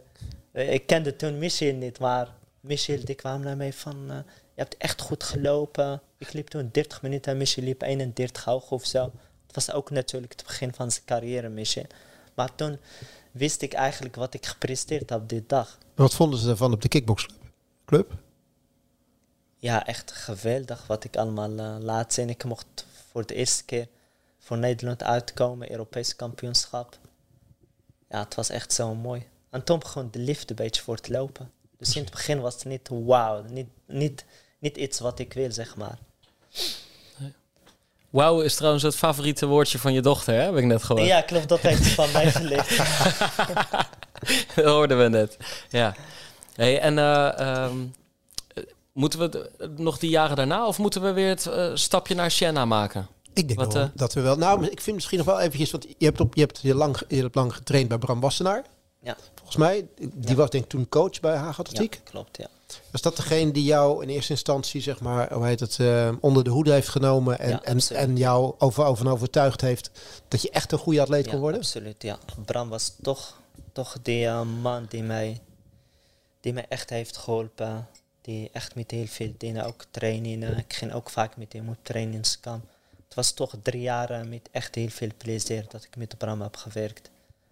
Uh, ik kende toen Michel niet, maar Michel die kwam naar mij van, je hebt echt goed gelopen. Ik liep toen 30 minuten en Michel liep 31 hoog of zo. Het was ook natuurlijk het begin van zijn carrière, Michel. Maar toen wist ik eigenlijk wat ik gepresteerd had op die dag. Wat vonden ze ervan op de kickboxclub? Ja, echt geweldig wat ik allemaal laat zien. Ik mocht voor de eerste keer voor Nederland uitkomen, Europees kampioenschap. Ja, het was echt zo mooi. En toen begon de liefde een beetje voor te lopen. Dus in het begin was het niet wauw, niet, niet, niet iets wat ik wil, zeg maar. Wauw is trouwens het favoriete woordje van je dochter, hè? heb ik net gehoord. Ja, klopt, dat heeft van mij geleerd. dat hoorden we net, ja. Hey, en uh, um, moeten we nog die jaren daarna of moeten we weer het uh, stapje naar Siena maken? Ik denk wel, uh, dat we wel. Nou, ik vind misschien nog wel eventjes, want je hebt op, je hebt je lang, je hebt lang getraind bij Bram Wassenaar. Ja. Volgens mij, die was denk ik toen coach bij Haag Atletiek. Ja, klopt, ja. Was dat degene die jou in eerste instantie, zeg maar, hoe heet het, uh, onder de hoede heeft genomen en, en, en jou over, over overtuigd heeft dat je echt een goede atleet kon worden? absoluut, ja. Bram was toch, toch die uh, man die mij, die mij echt heeft geholpen. Die echt met heel veel dingen, ook trainingen. Ik ging ook vaak met hem op trainingskamp was toch drie jaar met echt heel veel plezier dat ik met Bram heb gewerkt.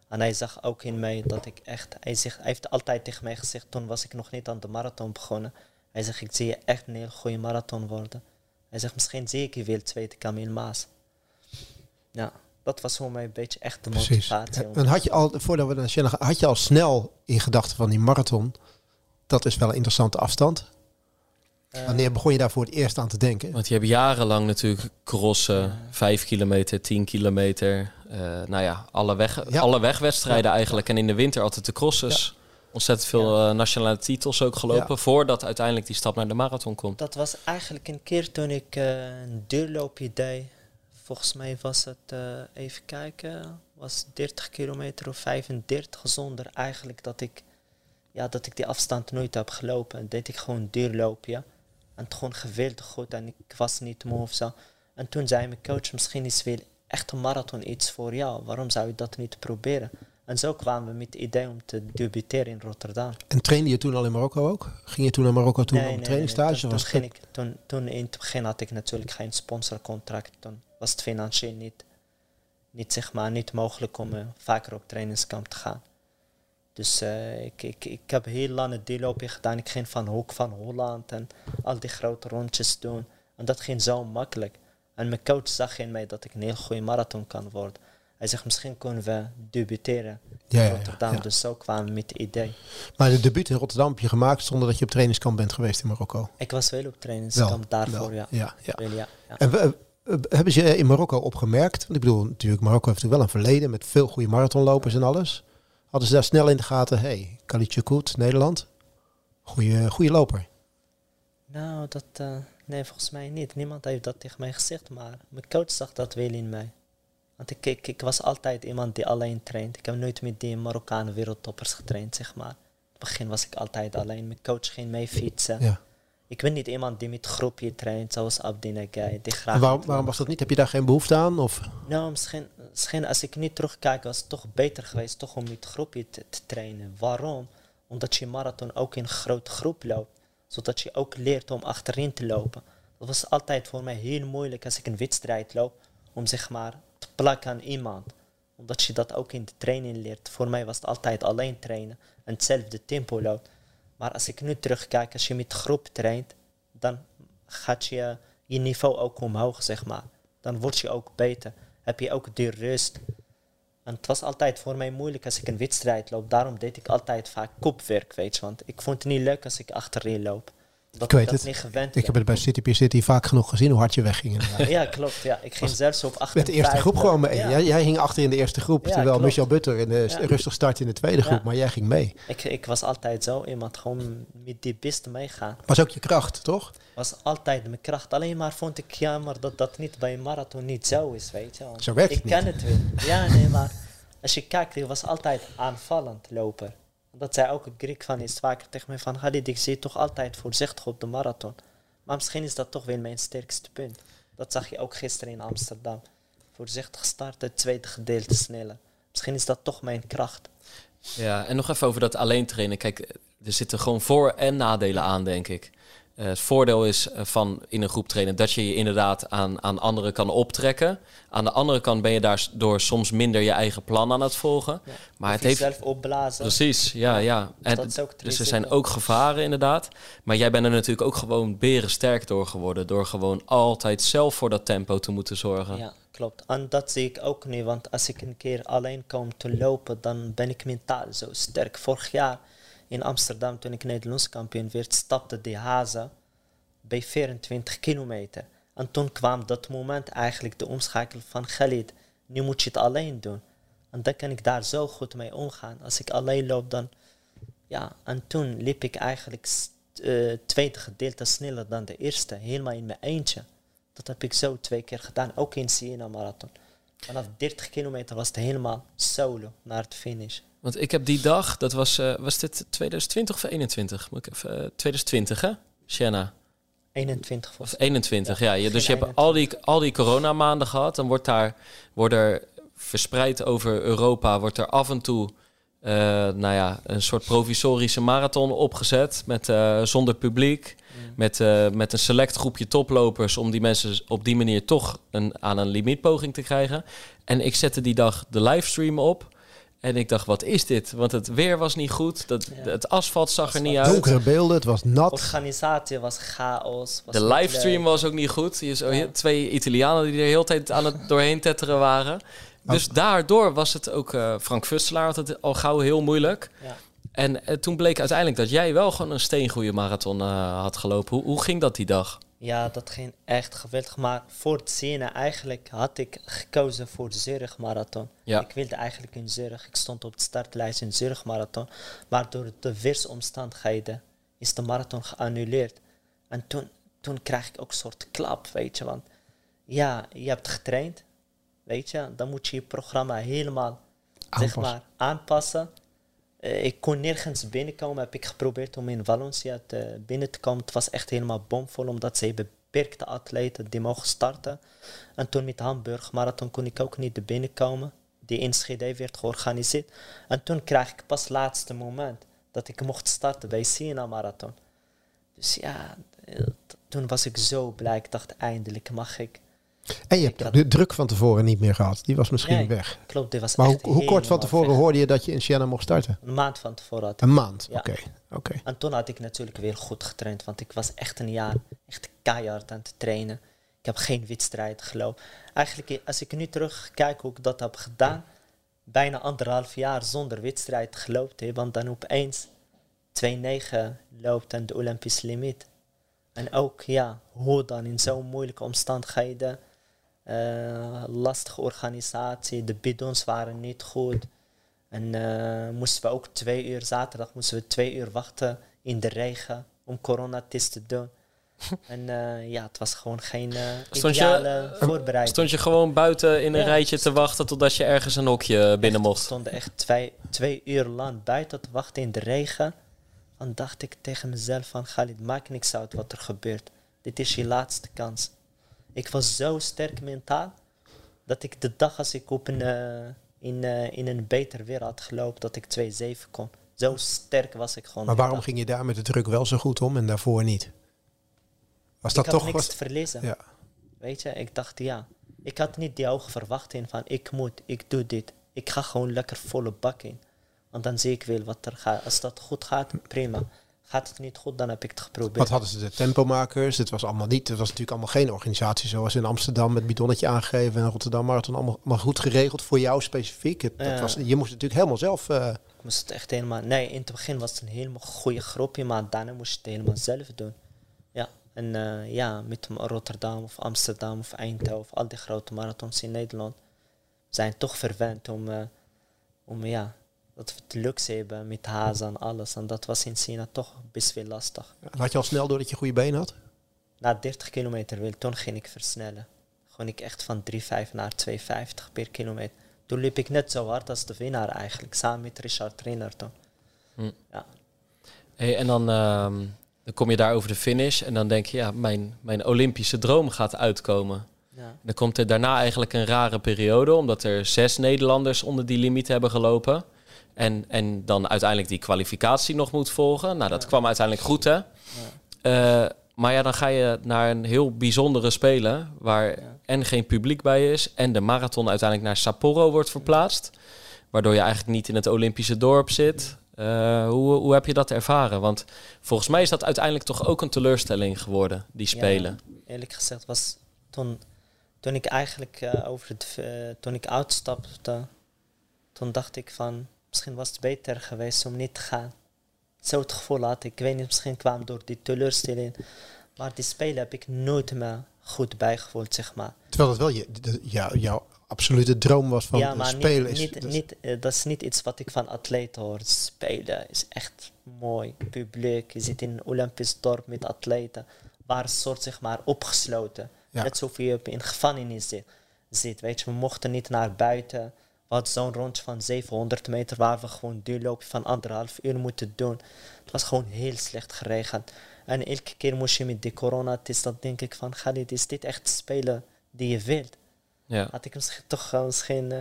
En hij zag ook in mij dat ik echt... Hij, zegt, hij heeft altijd tegen mij gezegd, toen was ik nog niet aan de marathon begonnen. Hij zegt, ik zie je echt een heel goede marathon worden. Hij zegt, misschien zie ik je wel tweede Camille Maas. Ja, dat was voor mij een beetje echt de motivatie. En had je al, voordat we naar Shannon gaan, had je al snel in gedachten van die marathon... Dat is wel een interessante afstand. Eh, Wanneer begon je daar voor het eerst aan te denken? Want je hebt jarenlang natuurlijk crossen, 5 kilometer, 10 kilometer. Uh, nou ja, alle, weg, alle wegwedstrijden eigenlijk. En in de winter altijd de crosses. Ontzettend veel uh, nationale titels ook gelopen. Voordat uiteindelijk die stap naar de marathon komt. Dat was eigenlijk een keer toen ik een duurloopje deed. Volgens mij was het, even kijken, was 30 kilometer of 35 zonder eigenlijk dat ik, ja, dat ik die afstand nooit heb gelopen. deed ik gewoon een duurloopje. En het gewoon geweldig goed en ik was niet moe of zo. En toen zei mijn coach, misschien is wel echt een marathon iets voor jou. Waarom zou je dat niet proberen? En zo kwamen we met het idee om te debuteren in Rotterdam. En trainde je toen al in Marokko ook? Ging je toen naar Marokko toen Nee, op nee, een trainingstage? nee, Toen, was toen, ik, toen, toen in het begin had ik natuurlijk geen sponsorcontract. Toen was het financieel niet, niet, zeg maar, niet mogelijk om eh, vaker op trainingskamp te gaan. Dus eh, ik, ik, ik heb heel lang het deelloopje gedaan. Ik ging van Hoek van Holland en al die grote rondjes doen. En dat ging zo makkelijk. En mijn coach zag in mij dat ik een heel goede marathon kan worden. Hij zegt, misschien kunnen we debuteren in ja, Rotterdam. ja. Dus zo kwamen we met het idee. Maar de debuut in Rotterdam heb je gemaakt zonder dat je op trainingskamp bent geweest in Marokko? Ik was wel op trainingskamp daarvoor, wel. ja. ja, ja. Wel, ja, ja. En we, hebben ze in Marokko opgemerkt? Want ik bedoel, natuurlijk, Marokko heeft natuurlijk wel een verleden met veel goede marathonlopers en alles. Hadden ze daar snel in de gaten, hey, Khalid Choukout, Nederland, goede, goede loper. Nou, dat, eh, nee, volgens mij niet. Niemand heeft dat tegen mij gezegd, maar mijn coach zag dat wel in mij. Want ik, ik, ik was altijd iemand die alleen traint. Ik heb nooit met die Marokkanen wereldtoppers getraind, zeg maar. In het begin was ik altijd alleen. Mijn coach ging mee fietsen. Ja. Ik ben niet iemand die met groepje traint, zoals Abdi Nagai, die graag... En waarom, waarom was dat niet? Heb je daar geen behoefte aan? Of? Nou, misschien, misschien als ik nu terugkijk, was het toch beter geweest toch om met groepje te, te trainen. Waarom? Omdat je marathon ook in een grote groep loopt. Zodat je ook leert om achterin te lopen. Dat was altijd voor mij heel moeilijk als ik een wedstrijd loop. Om zeg maar te plakken aan iemand. Omdat je dat ook in de training leert. Voor mij was het altijd alleen trainen. En hetzelfde tempo loopt. Maar als ik nu terugkijk, als je met groep traint, dan gaat je, je niveau ook omhoog, zeg maar. Dan word je ook beter. Heb je ook die rust. En het was altijd voor mij moeilijk als ik een wedstrijd loop. Daarom deed ik altijd vaak kopwerk, weet je. Want ik vond het niet leuk als ik achterin loop. Dat Ik weet dat het. niet gewend Ik heb het bij City Pier City vaak genoeg gezien hoe hard je wegging. Ja, klopt. Ja. Ik ging zelfs op 58. Met de eerste groep gewoon mee. Ja. Jij, jij hing achter in de eerste groep, Ja, terwijl klopt. Michel Butter in de Ja. rustig start in de tweede groep, maar jij ging mee. Ik, ik was altijd zo iemand, gewoon met die beste meegaan. Was ook je kracht, toch? was altijd mijn kracht. Alleen maar vond ik jammer dat dat niet bij een marathon niet zo is, weet je. Want Zo werkt ik het ken het wel. Ja, nee, maar als je kijkt, ik was altijd aanvallend loper. Dat zei ook een Griek van is vaker tegen mij van, Khalid, ik zie toch altijd voorzichtig op de marathon. Maar misschien is dat toch wel mijn sterkste punt. Dat zag je ook gisteren in Amsterdam. Voorzichtig starten, het tweede gedeelte sneller. Misschien is dat toch mijn kracht. Ja, en nog even over dat alleen trainen. Kijk, er zitten gewoon voor- en nadelen aan, denk ik. Eh, het voordeel is eh, van in een groep trainen dat je je inderdaad aan, aan anderen kan optrekken. Aan de andere kant ben je daardoor soms minder je eigen plan aan het volgen. Ja. Maar het heeft. jezelf opblazen. Precies, ja, ja. En, ook dus er zijn ook gevaren inderdaad. Maar jij bent er natuurlijk ook gewoon berensterk door geworden. Door gewoon altijd zelf voor dat tempo te moeten zorgen. Ja, klopt. En dat zie ik ook nu, want als ik een keer alleen kom te lopen, dan ben ik mentaal zo sterk. Vorig jaar in Amsterdam, toen ik Nederlands kampioen werd, stapte die hazen bij 24 kilometer. En toen kwam dat moment eigenlijk de omschakeling van Khalid. Nu moet je het alleen doen. En dan kan ik daar zo goed mee omgaan. Als ik alleen loop, dan... Ja, en toen liep ik eigenlijk s- eh, tweede gedeelte sneller dan de eerste. Helemaal in mijn eentje. Dat heb ik zo twee keer gedaan, ook in Siena Marathon. Vanaf 30 kilometer was het helemaal solo naar het finish. Want ik heb die dag, dat was, eh, was dit 2020 of 21? Moet ik even, eh, 2020 hè? Siena. 21 Of volgens 21, ja. Dus je hebt al die, al die coronamaanden gehad. Dan wordt daar, worden er verspreid over Europa, wordt er af en toe eh, nou ja, een soort provisorische marathon opgezet. Met, eh, zonder publiek. Met, eh, met een select groepje toplopers. Om die mensen op die manier toch een, aan een limietpoging te krijgen. En ik zette die dag de livestream op. En ik dacht, wat is dit? Want het weer was niet goed. Dat, Ja. Het asfalt zag er niet uit. Donkere beelden, het was nat. Organisatie was chaos. Was De livestream leuk. was ook niet goed. Je zo Ja. Twee Italianen die er heel de tijd aan het doorheen tetteren waren. Dus daardoor was het ook... eh, Frank Vustelaar had het al gauw heel moeilijk. Ja. En eh, toen bleek uiteindelijk dat jij wel gewoon een steengoede marathon eh, had gelopen. Hoe, hoe ging dat die dag? ja, dat ging echt geweldig. Maar voor het Siena eigenlijk had ik gekozen voor de Zurich Marathon. Ja. Ik wilde eigenlijk in Zurich. Ik stond op de startlijst in Zurich Marathon. Maar door de weersomstandigheden is de marathon geannuleerd. En toen, toen kreeg ik ook een soort klap, weet je. Want ja, je hebt getraind, weet je. Dan moet je je programma helemaal zeg Aanpassen. maar, aanpassen. Eh, ik kon nergens binnenkomen. Heb ik geprobeerd om in Valencia te, binnen te komen. Het was echt helemaal bomvol, omdat ze beperkte atleten die mogen starten. En toen met Hamburg Marathon kon ik ook niet binnenkomen. die in Schede werd georganiseerd. En toen kreeg ik pas het laatste moment dat ik mocht starten bij Siena Marathon. Dus ja, eh, toen was ik zo blij. Ik dacht, eindelijk mag ik. En je hebt had- de druk van tevoren niet meer gehad. Die was misschien Nee. weg. Klopt, dit was Maar hoe, echt hoe kort van tevoren weg. hoorde je dat je in Siena mocht starten? Een maand van tevoren had ik. Een maand. Ja. Oké. oké. En toen had ik natuurlijk weer goed getraind, want ik was echt een jaar echt keihard aan het trainen. Ik heb geen wedstrijd gelopen. Eigenlijk, als ik nu terugkijk hoe ik dat heb gedaan, bijna anderhalf jaar zonder wedstrijd gelopen, want dan opeens 2-9 loopt aan de Olympische limiet. En ook, ja, hoe dan in zo'n moeilijke omstandigheden, eh, lastige organisatie, de bidons waren niet goed. En eh, moesten we ook twee uur, zaterdag moesten we twee uur wachten in de regen om coronatest te doen. en eh, ja, het was gewoon geen Stond je- ideale voorbereiding. Stond je gewoon buiten in een Ja. rijtje te wachten totdat je ergens een hokje binnen We mocht? stonden echt twee, twee uur lang buiten te wachten in de regen. Dan dacht ik tegen mezelf van, Khalid, maakt niks uit wat er gebeurt. Dit is je laatste kans. Ik was zo sterk mentaal, dat ik de dag als ik op een, eh, in, eh, in een beter weer had gelopen, dat ik 2-7 kon. Zo sterk was ik gewoon. Maar waarom dag. ging je daar met de druk wel zo goed om en daarvoor niet? Was dat ik had toch... niks Was, te verliezen. ja. Weet je, ik dacht ja. Ik had niet die hoge verwachting van ik moet, ik doe dit. Ik ga gewoon lekker volle bak in. Want dan zie ik wel wat er gaat. Als dat goed gaat, prima. Gaat het niet goed, dan heb ik het geprobeerd. Wat hadden ze de tempomakers? Het was allemaal niet. Het was natuurlijk allemaal geen organisatie zoals in Amsterdam met bidonnetje aangegeven en Rotterdam Marathon allemaal, allemaal goed geregeld voor jou specifiek. Het, dat was, je moest het natuurlijk helemaal zelf. eh, Ik moest het echt helemaal... Nee, in het begin was het een helemaal goede groepje, maar daarna moest je het helemaal zelf doen. Ja, en eh, ja, met Rotterdam of Amsterdam of Eindhoven, of al die grote marathons in Nederland, zijn toch verwend om, eh, om ja, dat we het luxe hebben met hazen en alles. En dat was in China toch best wel lastig. had je al snel door dat je goede benen had? Na 30 kilometer wil, toen ging ik versnellen. Gewoon ik echt van 3,5 naar 2,50 per kilometer. Toen liep ik net zo hard als de winnaar eigenlijk, samen met Richard Trainer toen. Hm. Ja. Hey, en dan, ehm, dan kom je daar over de finish en dan denk je, ja, mijn, mijn Olympische droom gaat uitkomen. Ja. Dan komt er daarna eigenlijk een rare periode, omdat er zes Nederlanders onder die limiet hebben gelopen. En, en dan uiteindelijk die kwalificatie nog moet volgen. Nou, dat Ja. kwam uiteindelijk goed, hè? Eh, maar ja, dan ga je naar een heel bijzondere spelen, waar Ja. en geen publiek bij is, en de marathon uiteindelijk naar Sapporo wordt verplaatst, waardoor je eigenlijk niet in het Olympische dorp zit. Eh, hoe, hoe heb je dat ervaren? Want volgens mij is dat uiteindelijk toch ook een teleurstelling geworden, die spelen. eerlijk gezegd was toen, toen ik eigenlijk eh, over het, toen ik uitstapte, toen dacht ik van misschien was het beter geweest om niet te gaan. Zo het gevoel had ik. Ik weet niet, misschien kwam door die teleurstelling. Maar die spelen heb ik nooit meer goed bijgevoeld, zeg maar. Terwijl dat wel je, jou- jouw absolute droom was van ja, maar spelen. niet, is, niet, dat is- niet, eh, dat is niet iets wat ik van atleten hoor. Spelen is echt mooi. Publiek, je zit in een Olympisch dorp met atleten. Waar een soort zeg maar opgesloten. Ja. Net alsof je in gevangenis zit, zit. Weet je, we mochten niet naar buiten. Hadden zo'n rondje van 700 meter waar we gewoon duurloopje van anderhalf uur moeten doen. Het was gewoon heel slecht geregeld. En elke keer moest je met die coronatest, dan denk ik van, Khalid, is dit echt spelen die je wilt? Ja. had ik misschien toch eh, misschien eh,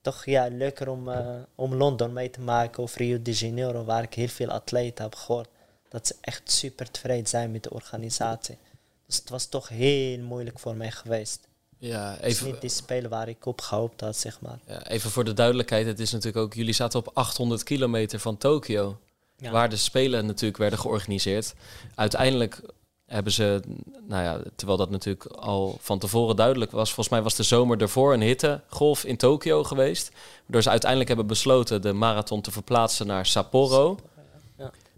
toch ja, leuker om, eh, om Londen mee te maken of Rio de Janeiro, waar ik heel veel atleten heb gehoord. Dat ze echt super tevreden zijn met de organisatie. Dus het was toch heel moeilijk voor mij geweest. Ja, Het is even, niet die spelen waar ik op gehoopt had, zeg maar. ja, even voor de duidelijkheid. Het is natuurlijk ook, jullie zaten op 800 kilometer van Tokio. Ja. Waar de Spelen natuurlijk werden georganiseerd. Uiteindelijk hebben ze, nou ja, terwijl dat natuurlijk al van tevoren duidelijk was. Volgens mij was de zomer ervoor een hittegolf in Tokio geweest. Waardoor ze uiteindelijk hebben besloten de marathon te verplaatsen naar Sapporo.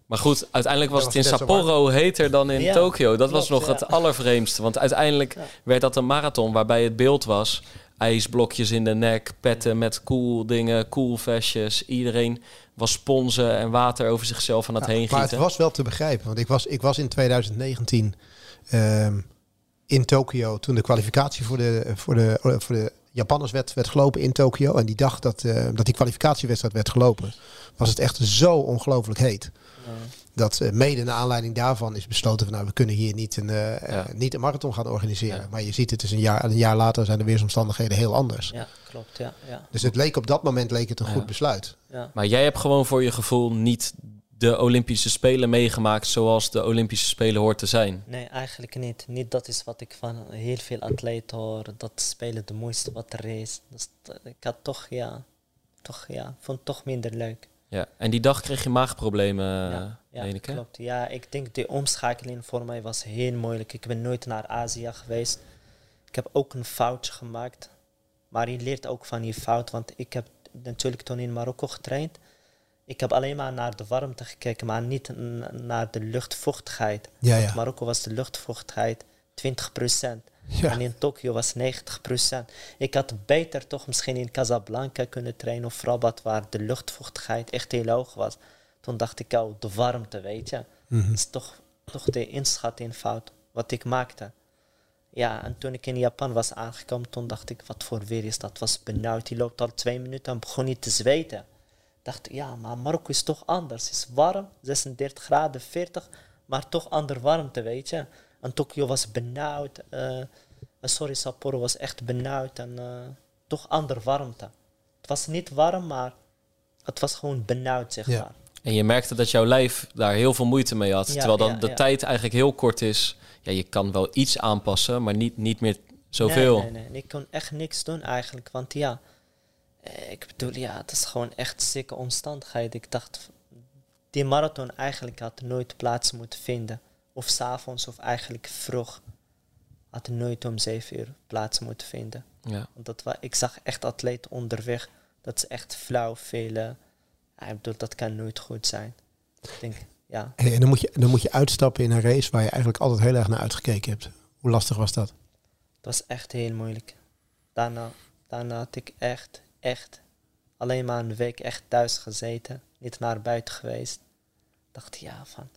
Maar goed, uiteindelijk was het in Sapporo heter dan in Ja, Tokio. Dat was nog ja. het allervreemdste. Want uiteindelijk Ja. werd dat een marathon waarbij het beeld was... ijsblokjes in de nek, petten met cool dingen, cool vestjes. Iedereen was sponsen en water over zichzelf aan het Ja, heen maar het gieten. was wel te begrijpen. Want ik was, ik was in 2019 ehm, in Tokio toen de kwalificatie voor de, voor de, voor de Japanners werd, werd gelopen in Tokio. En die dag dat, eh, dat die kwalificatiewedstrijd werd gelopen, was het echt zo ongelooflijk heet. Dat eh, mede naar aanleiding daarvan is besloten van nou, we kunnen hier niet een, eh, niet een marathon gaan organiseren. Ja. Maar je ziet het is een jaar, een jaar later zijn de weersomstandigheden heel anders. Ja, klopt. Ja, ja, Dus het leek op dat moment leek het een Ja. goed besluit. ja. Maar jij hebt gewoon voor je gevoel niet de Olympische Spelen meegemaakt zoals de Olympische Spelen hoort te zijn. Nee, eigenlijk niet. Niet dat is wat ik van heel veel atleten hoor. Dat spelen de mooiste wat er is. Dus ik had toch, ja, toch, ja, vond het toch minder leuk. Ja. En die dag kreeg je maagproblemen, ja, ja, ja meen ik, hè? klopt. Ja, ik denk de omschakeling voor mij was heel moeilijk. Ik ben nooit naar Azië geweest. Ik heb ook een foutje gemaakt. Maar je leert ook van je fout. Want ik heb natuurlijk toen in Marokko getraind. Ik heb alleen maar naar de warmte gekeken, maar niet naar de luchtvochtigheid. Ja, Want ja. Marokko was de luchtvochtigheid 20%. Ja. En in Tokio was 90%. Ik had beter toch misschien in Casablanca kunnen trainen of Rabat, waar de luchtvochtigheid echt heel hoog was. Toen dacht ik, oh, de warmte, weet je. Mhm. Dat is toch, toch de inschatting fout wat ik maakte. Ja, en toen ik in Japan was aangekomen, toen dacht ik, wat voor weer is dat? Was benauwd. Die loopt al twee minuten en begon niet te zweten. dacht ik, ja, maar Marokko is toch anders. Het is warm, 36 graden, 40, maar toch ander warmte, weet je. En Tokio was benauwd. eh, eh, sorry, Sapporo was echt benauwd en eh, toch ander warmte. Het was niet warm, maar het was gewoon benauwd, zeg Ja. maar. En je merkte dat jouw lijf daar heel veel moeite mee had. Ja, terwijl dan ja, de ja. tijd eigenlijk heel kort is. Ja, je kan wel iets aanpassen, maar niet, niet meer zoveel. Nee, nee, nee. Ik kon echt niks doen eigenlijk. Want ja, eh, ik bedoel, ja, het is gewoon echt zieke omstandigheid. Ik dacht, die marathon eigenlijk had nooit plaats moeten vinden. Of s'avonds of eigenlijk vroeg. Had nooit om zeven uur plaats moeten vinden. Ja. Want dat wa ik zag echt atleten onderweg. Dat is echt flauw velen. Ja, ik bedoel, dat kan nooit goed zijn. Ik denk, ja. En en dan moet, je, dan moet je uitstappen in een race waar je eigenlijk altijd heel erg naar uitgekeken hebt. Hoe lastig was dat? Het was echt heel moeilijk. Daarna, daarna had ik echt, echt alleen maar een week echt thuis gezeten. Niet naar buiten geweest. Dacht ja van,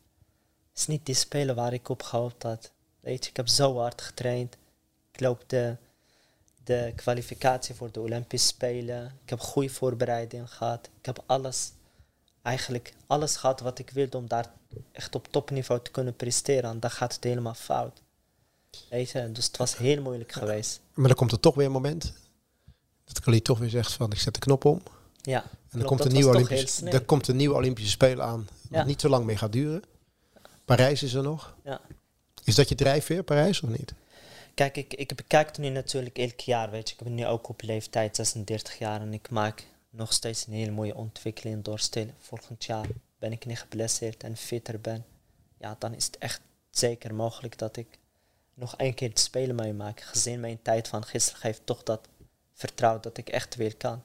is niet die spelen waar ik op gehoopt had. Weet je, ik heb zo hard getraind. Ik loop de, de kwalificatie voor de Olympische Spelen. Ik heb goede voorbereiding gehad. Ik heb alles, eigenlijk alles gehad wat ik wilde om daar echt op topniveau te kunnen presteren. En dan gaat het helemaal fout. Weet je, dus het was heel moeilijk geweest. Maar dan komt er toch weer een moment dat Khalid toch weer zegt van ik zet de knop om. Ja, En dan klopt, komt, een nieuwe Olympische, er komt een nieuwe Olympische Spelen aan. Wat Ja. niet zo lang meer gaat duren. Parijs is er nog. Ja. Is dat je drijfveer, Parijs, of niet? Kijk, ik, ik bekijk het nu natuurlijk elk jaar, weet je. Ik ben nu ook op leeftijd 36 jaar en ik maak nog steeds een hele mooie ontwikkeling door stil. Volgend jaar ben ik niet geblesseerd en fitter ben. Ja, dan is het echt zeker mogelijk dat ik nog één keer de Spelen meemaak. Gezien mijn tijd van gisteren geeft toch dat vertrouwen dat ik echt weer kan.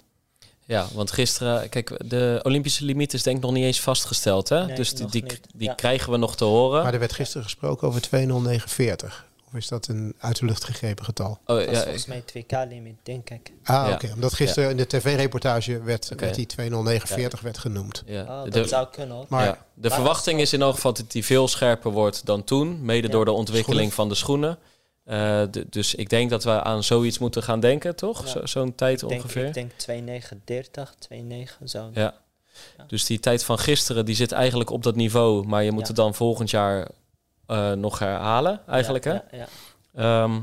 Ja, want gisteren, kijk, de Olympische limiet is denk ik nog niet eens vastgesteld. Hè? Nee, dus die, die, niet. die Ja. krijgen we nog te horen. Maar er werd gisteren gesproken over 20940. Of is dat een uit de lucht gegrepen getal? oh, Dat is ja, volgens mij 2K-limiet, denk ik. Ah, Ja. oké. Omdat gisteren in de tv-reportage werd, werd die 20940 werd genoemd. ja. Oh, dat de, zou kunnen hoor. Maar ja. de Maar verwachting is in elk geval dat die veel scherper wordt dan toen. Mede Ja. door de ontwikkeling Schoenen. van de schoenen. Eh, dus ik denk dat we aan zoiets moeten gaan denken, toch? Ja. Zo- Zo'n tijd ik denk, ongeveer. Ik denk 2,930, 2,9 zo. Ja. Ja. Dus die tijd van gisteren, die zit eigenlijk op dat niveau. Maar je moet Ja. het dan volgend jaar eh, nog herhalen, eigenlijk. hè? Ja, ja. Ehm,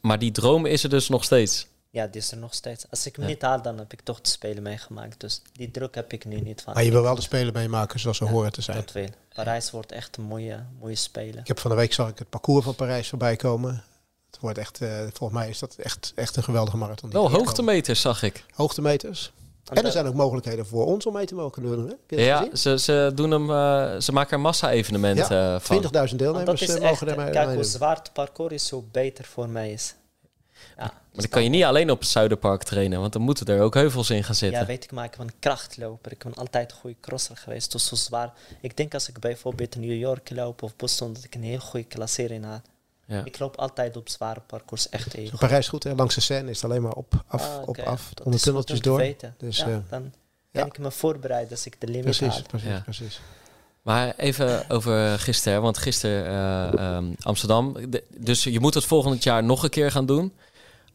maar die droom is er dus nog steeds. Ja, die is er nog steeds. Als ik hem Ja. niet haal, dan heb ik toch de spelen meegemaakt. Dus die druk heb ik nu niet van. Maar je wil wel de Spelen meemaken zoals ze Ja, horen te zijn. Dat wil. Parijs wordt echt een mooie, mooie spelen. Ik heb van de week zag ik het parcours van Parijs voorbij komen. Het wordt echt, eh, volgens mij is dat echt, echt een geweldige marathon. die Wel hier hoogtemeters, zag ik. Hoogtemeters. En En er zijn ook mogelijkheden voor ons om mee te mogen doen. Hè? Ja, ze, ze, doen hem, eh, ze maken er massa-evenement Ja, eh, van. 20.000 want dat deelnemers is echt, mogen er mee kijk hoe zwaar het parcours is, hoe beter voor mij is. Ja, Maar dan kan je niet alleen op het Zuiderpark trainen, want dan moeten er ook heuvels in gaan zitten. Ja, weet ik, maar ik ben een krachtloper. Ik ben altijd een goede crosser geweest. Dus zo zwaar. Ik denk als ik bijvoorbeeld in New York loop of Boston, dat ik een heel goede klassering had. Ja. Ik loop altijd op zware parcours echt goed. Parijs goed, hè? langs de Seine is het alleen maar op, af, Ah, op, af. Dat Onder tunneltjes door. weten. Dus, ja, eh, dan ja. kan ik me voorbereiden als ik de limiet Precies, haal. precies, Ja. precies. Maar even over gisteren, want gisteren eh, ehm, Amsterdam. De- dus je moet het volgend jaar nog een keer gaan doen.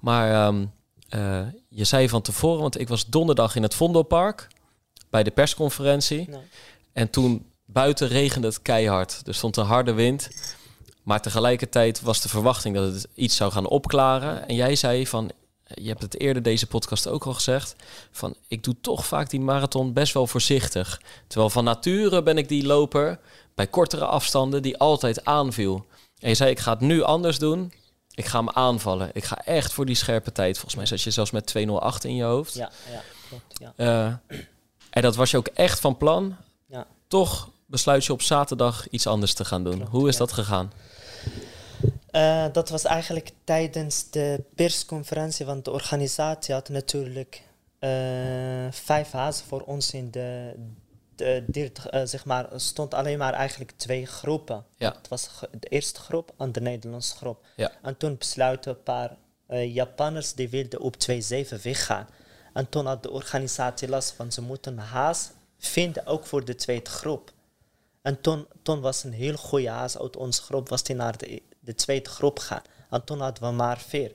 Maar ehm, eh, je zei van tevoren, want ik was donderdag in het Vondelpark bij de persconferentie. En toen buiten regende het keihard. Er stond een harde wind. Maar tegelijkertijd was de verwachting dat het iets zou gaan opklaren. En jij zei van, je hebt het eerder deze podcast ook al gezegd, van ik doe toch vaak die marathon best wel voorzichtig. Terwijl van nature ben ik die loper bij kortere afstanden die altijd aanviel. En je zei, ik ga het nu anders doen. Ik ga hem aanvallen. Ik ga echt voor die scherpe tijd. Volgens mij zat je zelfs met 208 in je hoofd. Ja, ja klopt. Ja. Uh, en dat was je ook echt van plan. Ja. Toch besluit je op zaterdag iets anders te gaan doen. Klopt, Hoe is ja. dat gegaan? Uh, dat was eigenlijk tijdens de persconferentie, want de organisatie had natuurlijk uh, vijf hazen voor ons in de, de uh, zeg maar, er stond alleen maar eigenlijk twee groepen. Ja. Het was de eerste groep en de Nederlandse groep. Ja. En toen besluiten een paar uh, Japanners die wilden op 2-7 weggaan. En toen had de organisatie last van ze moeten haas vinden, ook voor de tweede groep. En toen, toen was een heel goede haas uit onze groep, was die naar de, de tweede groep gaan. En toen hadden we maar vier.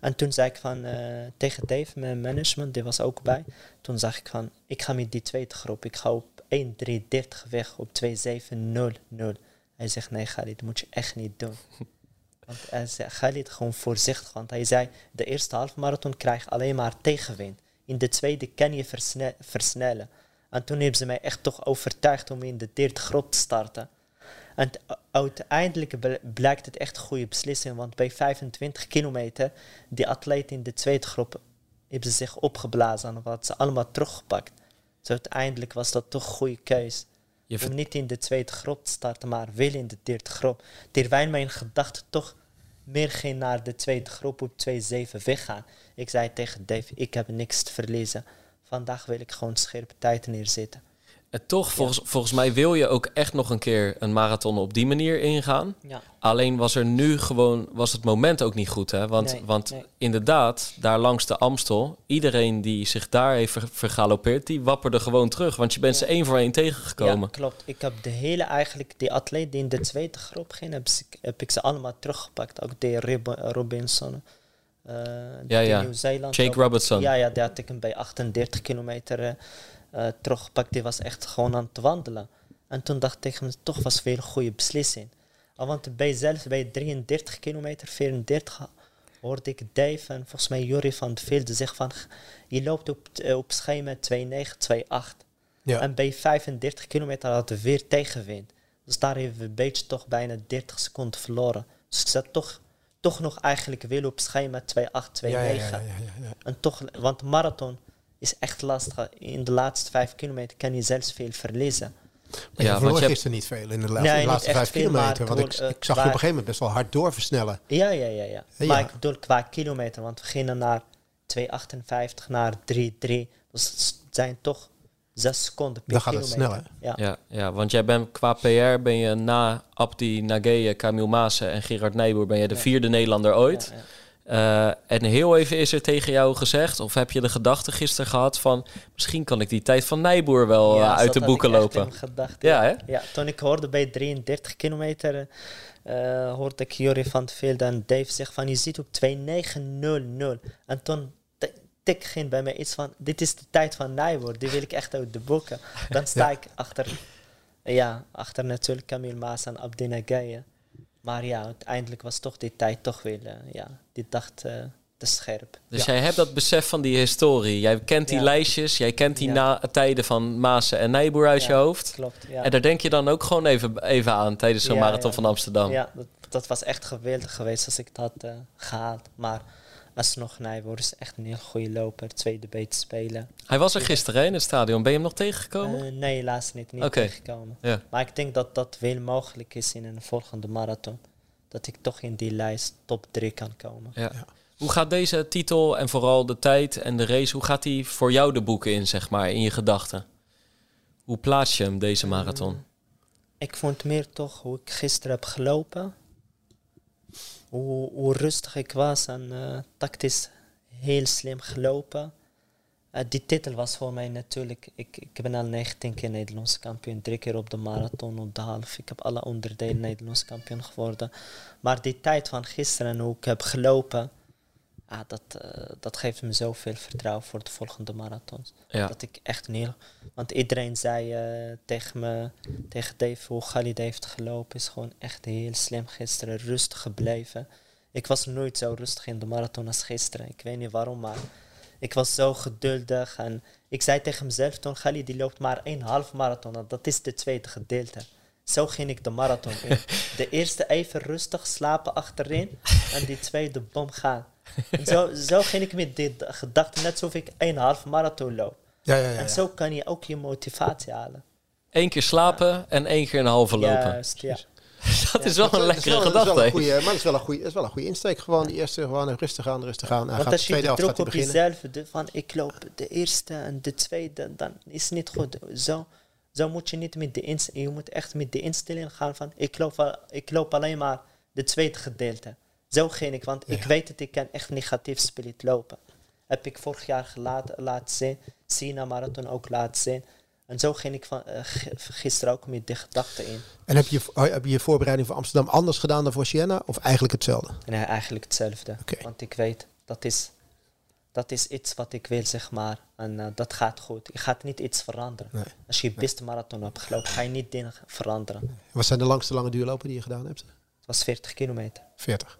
En toen zei ik van, uh, tegen Dave, mijn management, die was ook bij. Toen zag ik van, ik ga met die tweede groep, ik ga op 1.330 weg, op 2.700. Hij zegt, nee Khalid, dat moet je echt niet doen. Want hij zei, Khalid, gewoon voorzichtig. Want hij zei, de eerste halfmarathon krijg je alleen maar tegenwind. In de tweede kan je versne versnellen. En toen hebben ze mij echt toch overtuigd om in de derde groep te starten. En uiteindelijk blijkt het echt een goede beslissing, want bij 25 kilometer, die atleten in de tweede groep hebben zich opgeblazen en wat ze allemaal teruggepakt. Dus uiteindelijk was dat toch een goede keus. Je om niet in de tweede groep te starten, maar wel in de derde groep. Terwijl mijn gedachte toch meer ging naar de tweede groep op 2-7 weggaan. Ik zei tegen Dave, ik heb niks te verliezen. Vandaag wil ik gewoon scherpe tijd neerzetten. En toch, volgens, volgens mij wil je ook echt nog een keer een marathon op die manier ingaan. Ja. Alleen was er nu gewoon, was het moment ook niet goed. Hè? Want, Nee, want nee. inderdaad, daar langs de Amstel, iedereen die zich daar heeft ver- vergalopeerd, die wapperde gewoon terug. Want je bent ze één voor één tegengekomen. Ja, klopt. Ik heb de hele eigenlijk, die atleet die in de tweede groep ging, heb, ik ze allemaal teruggepakt. Ook de Robinson. eh Ja, ja. Nieuw-Zeeland. Jake Robertson. Ja, ja, die had ik hem bij 38 kilometer eh, eh, teruggepakt. Die was echt gewoon aan het wandelen. En toen dacht ik, toch was weer een goede beslissing. Ah, Want bij zelfs bij 33 kilometer, 34, hoorde ik Dave en volgens mij Jury van de Velde zeggen van, je loopt op, eh, op schema 2,9, 2,8. Ja. En bij 35 kilometer hadden we weer tegenwind. Dus daar hebben we een beetje toch bijna 30 seconden verloren. Dus ik zat toch, toch nog eigenlijk wel op schema 2,8, 2,9. Ja, ja, ja, ja, ja, ja. En toch, want marathon is echt lastig. In de laatste vijf kilometer kan je zelfs veel verliezen. Maar Ja, je verloor je hebt- gisteren niet veel in de laatste, Nee, de niet laatste vijf kilometer. Want ik, door, eh, ik zag je op een gegeven moment best wel hard doorversnellen. Ja, ja, ja. ja. Ja. Maar ik bedoel qua kilometer, want we gingen naar 2,58 naar 3,3. Dus het zijn toch 6 seconden per Dan gaat het kilometer. sneller. Ja. Ja, ja, want jij bent qua PR ben je na Abdi Nageye, Camille Maassen en Gerard Nijboer ben je de Ja. vierde Nederlander ooit. Ja, ja. Eh, en heel even is er tegen jou gezegd, of heb je de gedachte gisteren gehad van misschien kan ik die tijd van Nijboer wel Ja, eh, uit de boeken lopen. gedacht, Ja, hè? Ja, toen ik hoorde bij 33 kilometer, eh, hoorde ik Jury van het Velde en Dave zeggen van je zit op 2900. En toen tik ging bij mij iets van, dit is de tijd van Nijboer, die wil ik echt uit de boeken. Dan sta ik achter, ja, achter natuurlijk Camille Maas en Abdi Nagaye. Maar ja, uiteindelijk was toch die tijd toch weer, eh, ja, die dacht eh, te scherp. Dus jij hebt dat besef van die historie. Jij kent die Ja. lijstjes, jij kent die Ja. na tijden van Maassen en Nijboer uit Ja, je hoofd. Klopt, ja. En daar denk je dan ook gewoon even, even aan tijdens zo'n Ja, marathon ja. van Amsterdam. Ja, dat, dat was echt geweldig geweest als ik het had eh, gehaald. Maar alsnog, Nijboer is echt een heel goede loper. Tweede beter spelen. Hij was er gisteren hè, in het stadion. Ben je hem nog tegengekomen? Eh, nee, helaas niet. Niet tegengekomen. ja. Maar ik denk dat dat wel mogelijk is in een volgende marathon. Dat ik toch in die lijst top 3 kan komen. Ja. Hoe gaat deze titel en vooral de tijd en de race, hoe gaat die voor jou de boeken in, zeg maar, in je gedachten? Hoe plaats je hem, deze marathon? Ik vond meer toch hoe ik gisteren heb gelopen. Hoe, hoe rustig ik was en eh, tactisch heel slim gelopen. Eh, die titel was voor mij natuurlijk. Ik, ik ben al 19 keer Nederlands kampioen. Drie keer op de marathon, op de half. Ik heb alle onderdelen Nederlands kampioen geworden. Maar die tijd van gisteren en hoe ik heb gelopen. Ah, dat, eh, dat geeft me zoveel vertrouwen voor de volgende marathons. Ja. Dat ik echt niet... Want iedereen zei eh, tegen me, tegen Dave, hoe Khalid heeft gelopen, is gewoon echt heel slim gisteren, rustig gebleven. Ik was nooit zo rustig in de marathon als gisteren. Ik weet niet waarom, maar ik was zo geduldig. En ik zei tegen mezelf toen, Khalid, die loopt maar één half marathon. Dat is de tweede gedeelte. Zo ging ik de marathon in. De eerste even rustig slapen achterin en die tweede bom gaan. Zo, zo ging ik met die gedachte, net alsof ik één half marathon loop. Ja, ja, ja. En ja. zo kan je ook je motivatie halen. Eén keer slapen en één keer een halve lopen. Juist, ja. Dat is wel een lekkere wel- dat is wel gedachte. een maar dat is wel een goede, dat is wel een goede insteek. Gewoon die eerste, gewoon rustig aan, rustig aan. Want gaat als de je de gaat druk op jezelf van ik loop de eerste en de tweede, dan is het niet goed. Zo, zo moet je niet met de instelling, je moet echt met de instelling gaan van ik loop, al- ik loop alleen maar de tweede gedeelte. Zo ging ik, want ik weet dat ik kan echt negatief spirit lopen. Heb ik vorig jaar gelaten, laten zien, Sina Marathon ook laten zien. En zo ging ik van, eh, gisteren ook met die gedachte in. En heb je, heb je je voorbereiding voor Amsterdam anders gedaan dan voor Siena? Of eigenlijk hetzelfde? Nee, eigenlijk hetzelfde. Want ik weet, dat is, dat is iets wat ik wil, zeg maar. En eh, dat gaat goed. Je gaat niet iets veranderen. Nee. Als je je beste marathon hebt gelopen, ga je niet dingen veranderen. Wat zijn de langste lange duurlopen die je gedaan hebt? Was 40 kilometer. 40.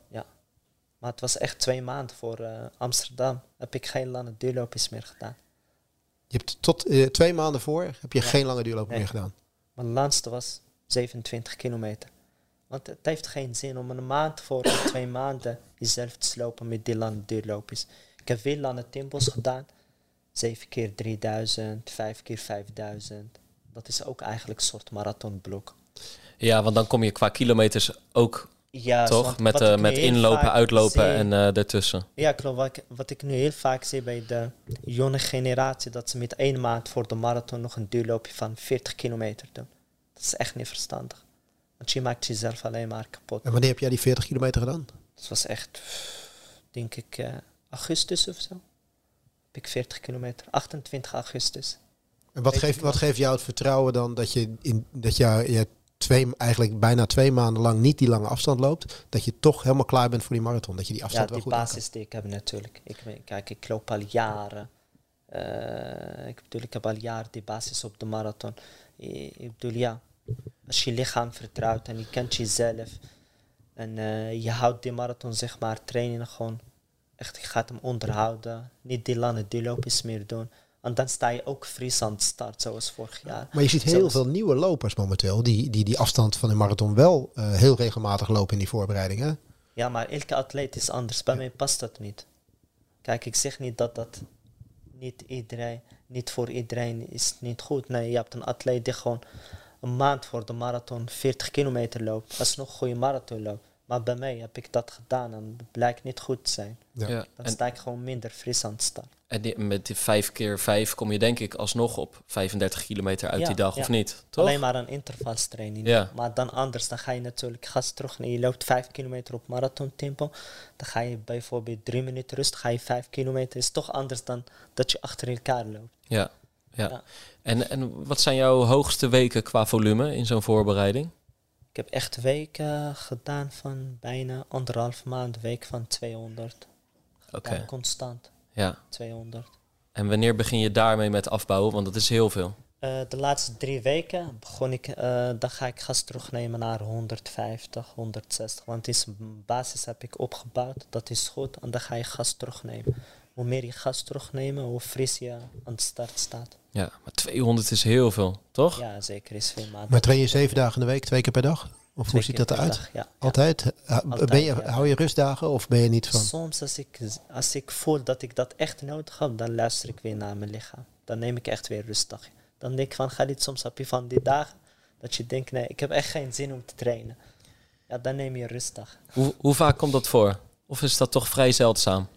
Maar het was echt twee maanden voor eh, Amsterdam. Heb ik geen lange duurloopjes meer gedaan. Je hebt tot eh, twee maanden voor heb je Ja. geen lange duurlopen Nee. meer gedaan. Mijn laatste was 27 kilometer. Want het heeft geen zin om een maand voor of twee maanden jezelf te slopen met die lange duurloopjes. Ik heb veel lange tempos gedaan. 7 keer 3000, 5 keer 5000. Dat is ook eigenlijk een soort marathonblok. Ja, want dan kom je qua kilometers ook Ja, toch want met, eh, met inlopen, uitlopen zie- en eh daartussen. Ja, klopt. Wat ik, wat ik nu heel vaak zie bij de jonge generatie, dat ze met één maand voor de marathon nog een duurloopje van 40 kilometer doen. Dat is echt niet verstandig. Want je maakt jezelf alleen maar kapot. En wanneer heb jij die 40 kilometer gedaan? Dat was echt, denk ik, eh, augustus of zo. Heb ik 40 kilometer. 28 augustus. En wat geeft, wat geeft jou het vertrouwen dan dat je, in, dat je, je twee, eigenlijk bijna twee maanden lang niet die lange afstand loopt, dat je toch helemaal klaar bent voor die marathon? Dat je die Ja, afstand wel die goed aan kan? basis die ik heb natuurlijk. Ik, kijk, ik loop al jaren. Eh, ik bedoel, ik heb al jaren die basis op de marathon. Ik, ik bedoel, ja. Als je lichaam vertrouwt en je kent jezelf. En eh, je houdt die marathon, zeg maar, trainingen gewoon. Echt, je gaat hem onderhouden. Niet die lange duurloopjes meer doen. En dan sta je ook fris aan de start, zoals vorig jaar. Maar je ziet heel Zoals- veel nieuwe lopers momenteel die die, die afstand van de marathon wel eh, heel regelmatig lopen in die voorbereiding. Hè? Ja, maar elke atleet is anders. Bij mij past dat niet. Kijk, ik zeg niet dat dat niet iedereen, niet voor iedereen is niet goed. Nee, je hebt een atleet die gewoon een maand voor de marathon 40 kilometer loopt. Dat is nog een goede marathon loopt. Maar bij mij heb ik dat gedaan en het blijkt niet goed te zijn. Ja. Ja. Dan En, sta ik gewoon minder fris aan het start. en die, met die vijf keer vijf kom je denk ik alsnog op 35 kilometer uit Ja, die dag, ja. of niet? Toch? Alleen maar een intervalstraining. Ja. Maar dan anders, dan ga je natuurlijk gas terug. Nee, je loopt 5 kilometer op marathon tempo. Dan ga je bijvoorbeeld 3 minuten rust, ga je 5 kilometer. Is toch anders dan dat je achter elkaar loopt. Ja. ja. Ja. En, en wat zijn jouw hoogste weken qua volume in zo'n voorbereiding? Ik heb echt weken gedaan van bijna anderhalf maand, week van 200. Oké. Constant, Ja. 200. En wanneer begin je daarmee met afbouwen? Want dat is heel veel. Eh, de laatste drie weken begon ik, eh, dan ga ik gas terugnemen naar 150, 160. Want die basis heb ik opgebouwd, dat is goed. En dan ga je gas terugnemen. Hoe meer je gas terugnemen, hoe fris je aan de start staat. Ja, maar 200 is heel veel, toch? Ja, zeker is veel. Maar, Maar train je zeven dagen in de week, twee keer per dag? Of hoe ziet dat eruit? Ja. Altijd? Ben je, ja. Hou je rustdagen of ben je niet van? Soms als ik, als ik voel dat ik dat echt nodig heb, dan luister ik weer naar mijn lichaam. Dan neem ik echt weer rustdag. Dan denk ik van, Galit, soms heb je van die dagen dat je denkt, nee, ik heb echt geen zin om te trainen. Ja, dan neem je rustdag. Hoe, hoe vaak komt dat voor? Of is dat toch vrij zeldzaam?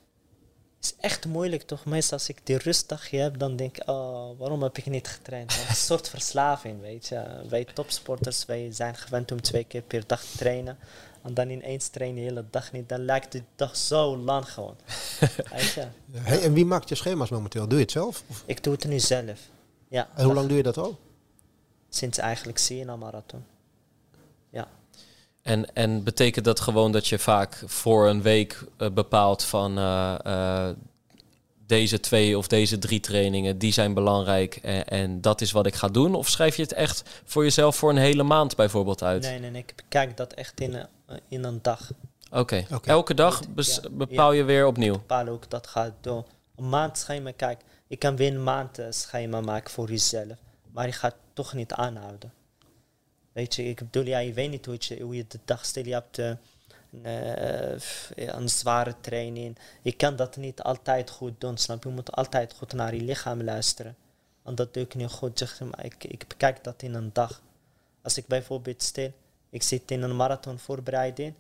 Is echt moeilijk toch? Meestal als ik die rustdagje heb, dan denk ik, oh, waarom heb ik niet getraind? Is een soort verslaving, weet je. Wij topsporters, wij zijn gewend om twee keer per dag te trainen. En dan ineens train je de hele dag niet. Dan lijkt de dag zo lang gewoon. weet je. Hey, en wie maakt je schema's momenteel? Doe je het zelf? Of- Ik doe het nu zelf. Ja, En hoe lang doe je dat al? sinds eigenlijk Siena Marathon. En, en betekent dat gewoon dat je vaak voor een week eh, bepaalt van eh, eh, deze twee of deze drie trainingen, die zijn belangrijk en, en dat is wat ik ga doen? Of schrijf je het echt voor jezelf voor een hele maand bijvoorbeeld uit? Nee, nee, nee. Ik bekijk dat echt in, een- in een dag. Oké, elke dag Goed, bes- ja. bepaal je weer opnieuw. bepaal ook dat gaat door. Een maand schema, kijk, je kan weer een maand eh, schema maken voor jezelf, maar je gaat toch niet aanhouden. Weet je, ik bedoel, ja, je weet niet hoe je, de dag stelt. Je hebt eh, een, eh, een zware training. Je kan dat niet altijd goed doen, snap je? Je moet altijd goed naar je lichaam luisteren. En dat doe ik nu goed. Zeg maar, ik, ik bekijk dat in een dag. Als ik bijvoorbeeld stil, ik zit in een marathon voorbereiding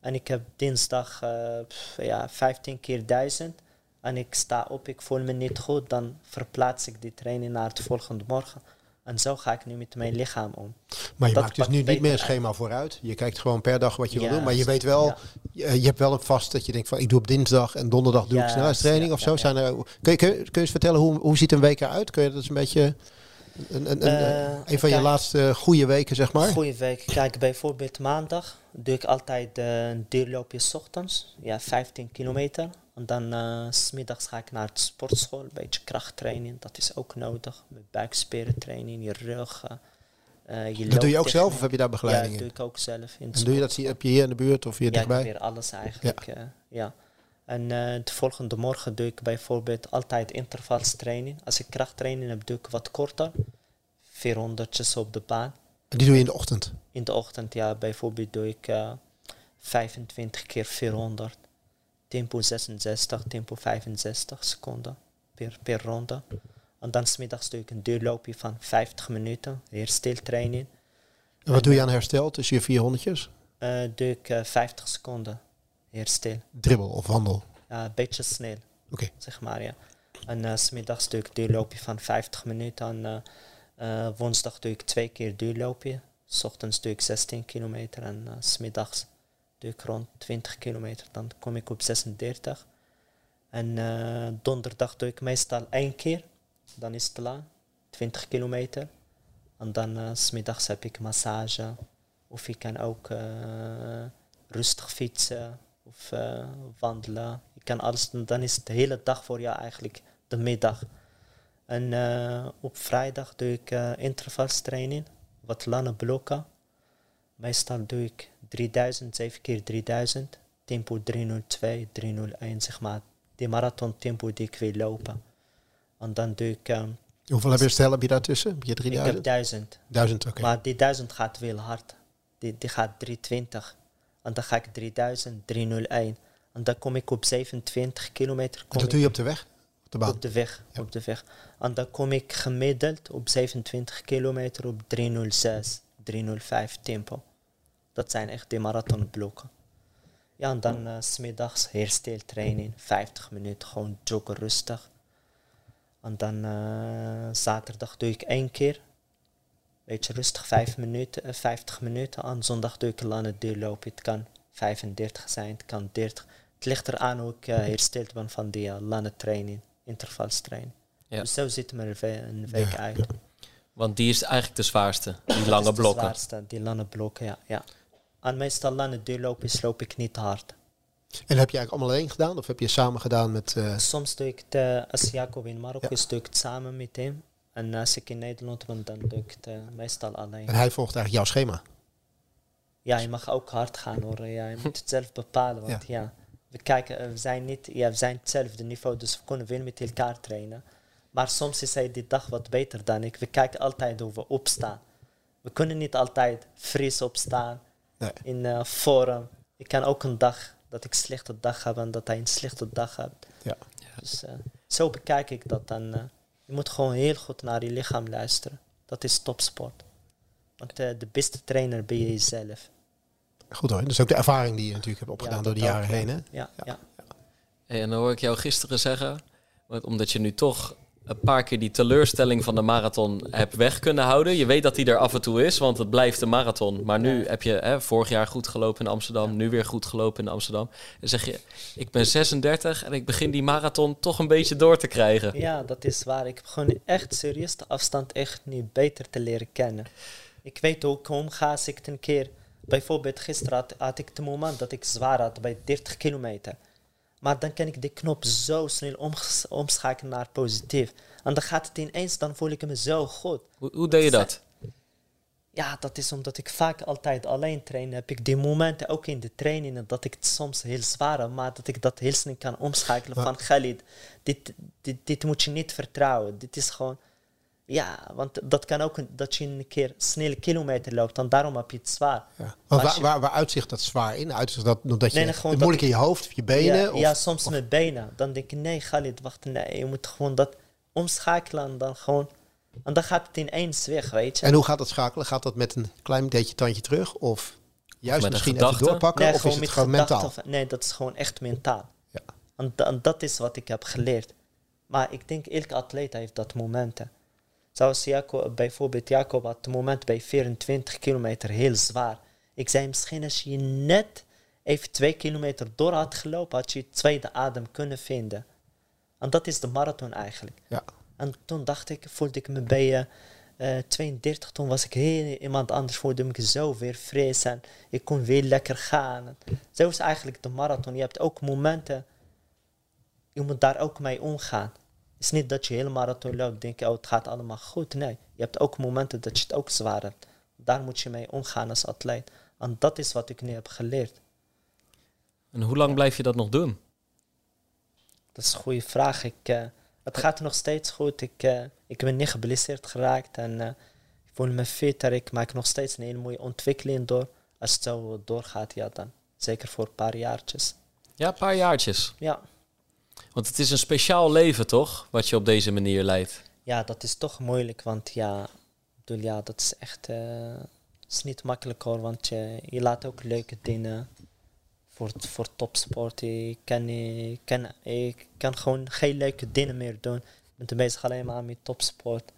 en ik heb dinsdag eh, ja, 15 keer 1000 en ik sta op, ik voel me niet goed, dan verplaats ik die training naar het volgende morgen. En zo ga ik nu met mijn lichaam om. Maar je Dat maakt dus nu niet meer een uit. schema vooruit. Je kijkt gewoon per dag wat je wil doen. Maar je weet wel, ja. je, je hebt wel een vast dat je denkt van ik doe op dinsdag en donderdag doe ik Ja, snelheidstraining ja, of zo. Zijn er, kun, je, kun, je, kun je eens vertellen hoe, hoe ziet een week eruit? Kun je dat eens een beetje een, een, een, Eh, een van je laatste goede weken zeg maar? Goeie week. Kijk, bijvoorbeeld maandag doe ik altijd eh, een duurloopje 's ochtends. Ja, 15 kilometer. En dan s smiddags ga ik naar de sportschool. Een beetje krachttraining, dat is ook nodig. Met buikspirentraining, je rug. eh, je Dat doe je ook zelf of heb je daar Ja, begeleiding dat doe in? ik ook zelf. In En doe je dat hier- heb je hier in de buurt of hier ja, ik dichtbij? probeer alles eigenlijk. Ja. ja. En de volgende morgen doe ik bijvoorbeeld altijd intervalstraining. Als ik krachttraining heb, doe ik wat korter. 400 op de baan. En die doe je in de ochtend. In de ochtend, ja, bijvoorbeeld doe ik eh 25 keer 400. Tempo 66, tempo 65 seconden per, per ronde. En dan smiddags doe ik een duurloopje van 50 minuten, hersteltraining. En wat doe je aan herstel tussen je vier honderdjes? Eh doe ik eh, 50 seconden herstel. Dribbel of wandel? Een beetje snel, Oké. zeg maar, ja. En eh, smiddags doe ik een duurloopje van 50 minuten. En eh, eh, woensdag doe ik twee keer duurloopje. S ochtends doe ik 16 kilometer en eh, 's smiddags ik rond 20 kilometer. Dan kom ik op 36. En eh, donderdag doe ik meestal één keer. Dan is het lang, 20 kilometer. En dan eh, 's middags heb ik massage. Of ik kan ook eh, rustig fietsen of wandelen. Je kan alles doen. Dan is het de hele dag voor jou eigenlijk de middag. En op vrijdag doe ik intervalstraining, wat lange blokken. Meestal doe ik 3000, 7 keer 3000. Tempo 302, 301, zeg maar. Die marathon tempo die ik wil lopen. En dan doe ik, ehm, Hoeveel heb je heb je daartussen? Heb je ik heb 3000? 1000. 1000, oké. Maar die 1000 gaat wel hard. Die, die gaat 320. En dan ga ik 3000, 301. En dan kom ik op 27 kilometer. Kom dat doe je op de weg? Op de baan? op de weg, Ja. op de weg. En dan kom ik gemiddeld op 27 kilometer op 306, 305 tempo. Dat zijn echt die marathonblokken. Ja, en dan 's smiddags hersteltraining, 50 minuten gewoon joggen rustig. En dan eh, zaterdag doe ik één keer. Beetje rustig, 5 minuten, eh, 50 minuten. En zondag doe ik een lange duurloop. Het kan 35 zijn, het kan 30. Het ligt eraan hoe ik eh, hersteld ben van die lange training, intervalstraining. Ja. Dus zo ziet mijn we- een week Ja, uit. Want die is eigenlijk de zwaarste, die lange is de blokken. zwaarste, die lange blokken, ja. ja. En meestal lange duurloopjes loop ik niet hard. En heb je eigenlijk allemaal alleen gedaan? Of heb je samen gedaan met... eh, Soms doe ik het, eh, als Jacob in Marokko Ja. is, doe ik het samen met hem. En als ik in Nederland ben, dan doe ik het eh, meestal alleen. en hij volgt eigenlijk jouw schema. Ja, je mag ook hard gaan hoor. Ja, je moet het zelf bepalen. Want ja, we kijken, we zijn niet, ja, we zijn hetzelfde niveau, dus we kunnen wel met elkaar trainen. Maar soms is hij die dag wat beter dan ik. We kijken altijd hoe we opstaan. We kunnen niet altijd fris opstaan Nee. in eh, vorm. Ik kan ook een dag dat ik een slechte dag heb en dat hij een slechte dag hebt. Ja. Dus eh, zo bekijk ik dat dan. eh, je moet gewoon heel goed naar je lichaam luisteren. Dat is topsport. Want eh, de beste trainer ben je jezelf. Goed hoor. Dat is ook de ervaring die je natuurlijk hebt opgedaan Ja, door de jaren ook, ja. heen. Hè? Ja, ja. En dan hoor ik jou gisteren zeggen, want omdat je nu toch een paar keer die teleurstelling van de marathon hebt weg kunnen houden. Je weet dat die er af en toe is, want het blijft een marathon. Maar nu heb je hè, vorig jaar goed gelopen in Amsterdam, nu weer goed gelopen in Amsterdam. En zeg je, ik ben 36 en ik begin die marathon toch een beetje door te krijgen. ja, dat is waar. Ik heb gewoon echt serieus de afstand echt nu beter te leren kennen. Ik weet hoe ik omga als ik een keer bijvoorbeeld gisteren had, had ik het moment dat ik zwaar had bij 30 kilometer. Maar dan kan ik de knop zo snel omges- omschakelen naar positief. En dan gaat het ineens, dan voel ik me zo goed. Hoe, hoe deed je dat? Ja, dat is omdat ik vaak altijd alleen train. Heb ik die momenten ook in de trainingen dat ik het soms heel zwaar heb, maar dat ik dat heel snel kan omschakelen Maar- van Khalid. Dit, dit, dit moet je niet vertrouwen. Dit is gewoon. Ja, want dat kan ook dat je een keer snelle kilometer loopt en daarom heb je het zwaar. Ja. Waar, je- waar, waar uitzicht dat zwaar in? Uitzicht dat omdat je Nee, nee, gewoon het dat moeilijk in je hoofd of je benen? ja, of, ja, soms met benen. Dan denk ik, nee, Khalid, wacht, nee, je moet gewoon dat omschakelen en dan gewoon. En dan gaat het ineens weg, weet je. En hoe gaat dat schakelen? Gaat dat met een klein beetje tandje terug? Of juist met misschien even doorpakken? Nee, of is het gewoon mentaal? nee, dat is gewoon echt mentaal. Ja. En dat is wat ik heb geleerd. Maar ik denk, elke atleet heeft dat momenten. Zoals Jacob, bijvoorbeeld Jacob had het moment bij 24 kilometer heel zwaar. Ik zei, misschien als je net even twee kilometer door had gelopen, had je je tweede adem kunnen vinden. En dat is de marathon eigenlijk. Ja. En toen dacht ik, voelde ik me bij eh, eh, 32, toen was ik heel iemand anders, voelde ik me zo weer fris en ik kon weer lekker gaan. Zo is eigenlijk de marathon. Je hebt ook momenten, je moet daar ook mee omgaan. Het is niet dat je hele marathon loopt, denk je, oh, het gaat allemaal goed. Nee, je hebt ook momenten dat je het ook zwaar hebt. Daar moet je mee omgaan als atleet. En dat is wat ik nu heb geleerd. En hoe lang blijf je dat nog doen? Dat is een goede vraag. Ik, eh, het gaat nog steeds goed. Ik, eh, ik ben niet geblesseerd geraakt en eh, ik voel me fitter. Ik maak nog steeds een hele mooie ontwikkeling door. Als het zo doorgaat, ja dan. Zeker voor een paar jaartjes. Ja, een paar jaartjes. Ja. Want het is een speciaal leven, toch? Wat je op deze manier leidt. ja, dat is toch moeilijk, want ja, ik bedoel, ja dat is echt het is niet makkelijk hoor, want je, je laat ook leuke dingen voor, voor topsport. Je kan, je, kan, je kan gewoon geen leuke dingen meer doen. Je bent bezig alleen maar met topsport.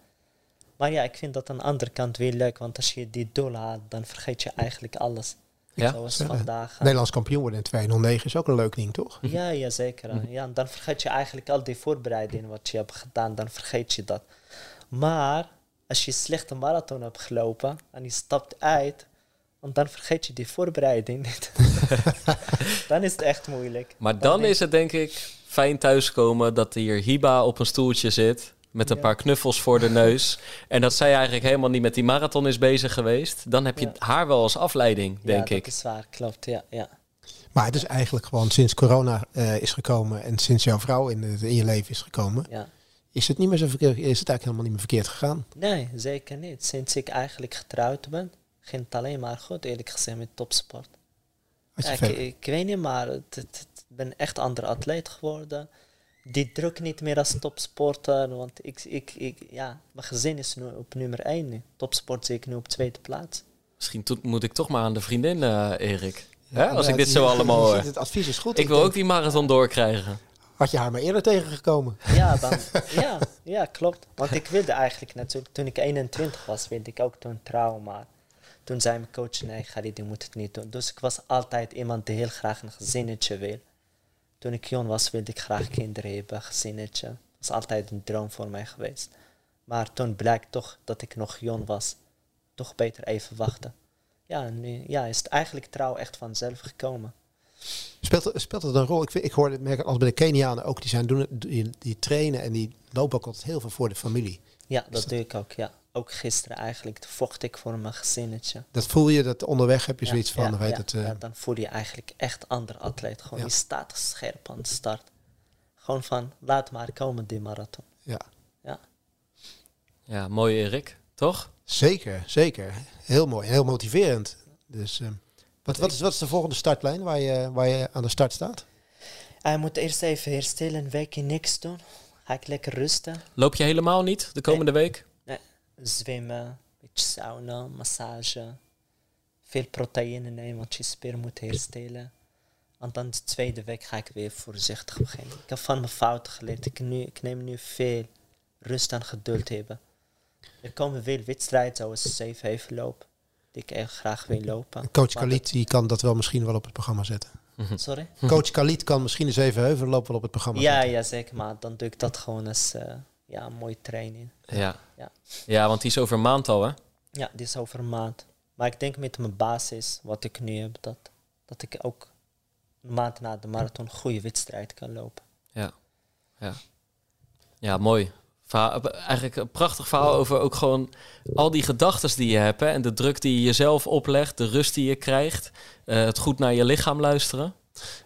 Maar ja, ik vind dat aan de andere kant weer leuk, want als je die doel haalt, dan vergeet je eigenlijk alles. Ja? Zoals Ja. vandaag. eh, Nederlands kampioen worden in 209 is ook een leuk ding, toch? ja, ja, zeker. hè. Ja, dan vergeet je eigenlijk al die voorbereidingen wat je hebt gedaan, dan vergeet je dat. Maar als je slechte marathon hebt gelopen en je stapt uit, en dan vergeet je die voorbereiding niet. dan is het echt moeilijk. Maar dan denk- is het denk ik fijn thuiskomen dat hier Hiba op een stoeltje zit. Met een Ja. paar knuffels voor de neus. En dat zij eigenlijk helemaal niet met die marathon is bezig geweest. Dan heb je Ja. haar wel als afleiding, ja, denk dat ik. is waar, klopt. Ja, ja. Maar het is eigenlijk gewoon sinds corona eh, is gekomen en sinds jouw vrouw in, in je leven is gekomen, ja. is het, niet meer zo verkeerd, is het eigenlijk helemaal niet meer verkeerd gegaan. Nee, zeker niet. Sinds ik eigenlijk getrouwd ben, ging het alleen maar goed, eerlijk gezegd, met topsport. Ja, ik, weet niet, maar het, het- het- ik ben echt een andere atleet geworden. Die druk niet meer als topsporter, want ik, ik, ik, ja, mijn gezin is nu op nummer 1 nu. Topsport zie ik nu op tweede plaats. Misschien to- moet ik toch maar aan de vriendin, eh, Erik. Ja, Als ik dit het- zo allemaal hoor. Het advies is goed. Ik wil denk, ook die marathon doorkrijgen. Had je haar maar eerder tegengekomen? Ja, dan, ja, ja, klopt. Want ik wilde eigenlijk natuurlijk, toen ik 21 was, wilde ik ook toen trouwen, maar toen zei mijn coach, nee Khalid, je moet het niet doen. Dus ik was altijd iemand die heel graag een gezinnetje wil. Toen ik jong was, wilde ik graag kinderen hebben, gezinnetje. Dat was altijd een droom voor mij geweest. Maar toen blijkt toch dat ik nog jong was. Toch beter even wachten. Ja, en nu ja, is het eigenlijk trouw echt vanzelf gekomen. Speelt, speelt het een rol? Ik, ik hoorde merk als bij de Kenianen ook, die, zijn doen, die, die trainen en die lopen ook altijd heel veel voor de familie. Ja, dat doe ik ook, ja. Ook gisteren eigenlijk vocht ik voor mijn gezinnetje. Dat voel je, dat onderweg heb je Ja, zoiets van, ja, weet ja, het, eh, ja, dan voel je eigenlijk echt ander atleet. Gewoon, Ja. je staat scherp aan de start. Gewoon van, laat maar komen die marathon. ja. Ja. Ja, mooi Erik. Toch? Zeker, zeker. Heel mooi, heel motiverend. Dus, eh, wat, wat, is, wat is de volgende startlijn waar je, waar je aan de start staat? Hij moet eerst even herstellen, een weekje niks doen. Ga ik lekker rusten. Loop je helemaal niet de komende week? Zwemmen, beetje sauna, massage. Veel proteïne nemen, want je spier moet herstellen. En dan de tweede week ga ik weer voorzichtig beginnen. Ik heb van mijn fouten geleerd. Ik, nu, ik neem nu veel rust en geduld hebben. Er komen veel wedstrijden zoals zeven even lopen. Die ik echt graag wil lopen. Coach Khalid die kan dat wel misschien wel op het programma zetten. dat- Sorry? Coach Khalid kan misschien eens even heuvel lopen wel op het programma Ja, zetten. ja, zeker. Maar dan doe ik dat gewoon als eh, ja, een mooie training. Ja. Ja. ja, want die is over een maand al, hè? Ja, dit is over een maand. Maar ik denk met mijn basis, wat ik nu heb, dat, dat ik ook een maand na de marathon een goede wedstrijd kan lopen. Ja, ja. ja mooi. Verhaal, eigenlijk een prachtig verhaal over ook gewoon al die gedachten die je hebt. Hè, en de druk die je jezelf oplegt, de rust die je krijgt. eh, het goed naar je lichaam luisteren.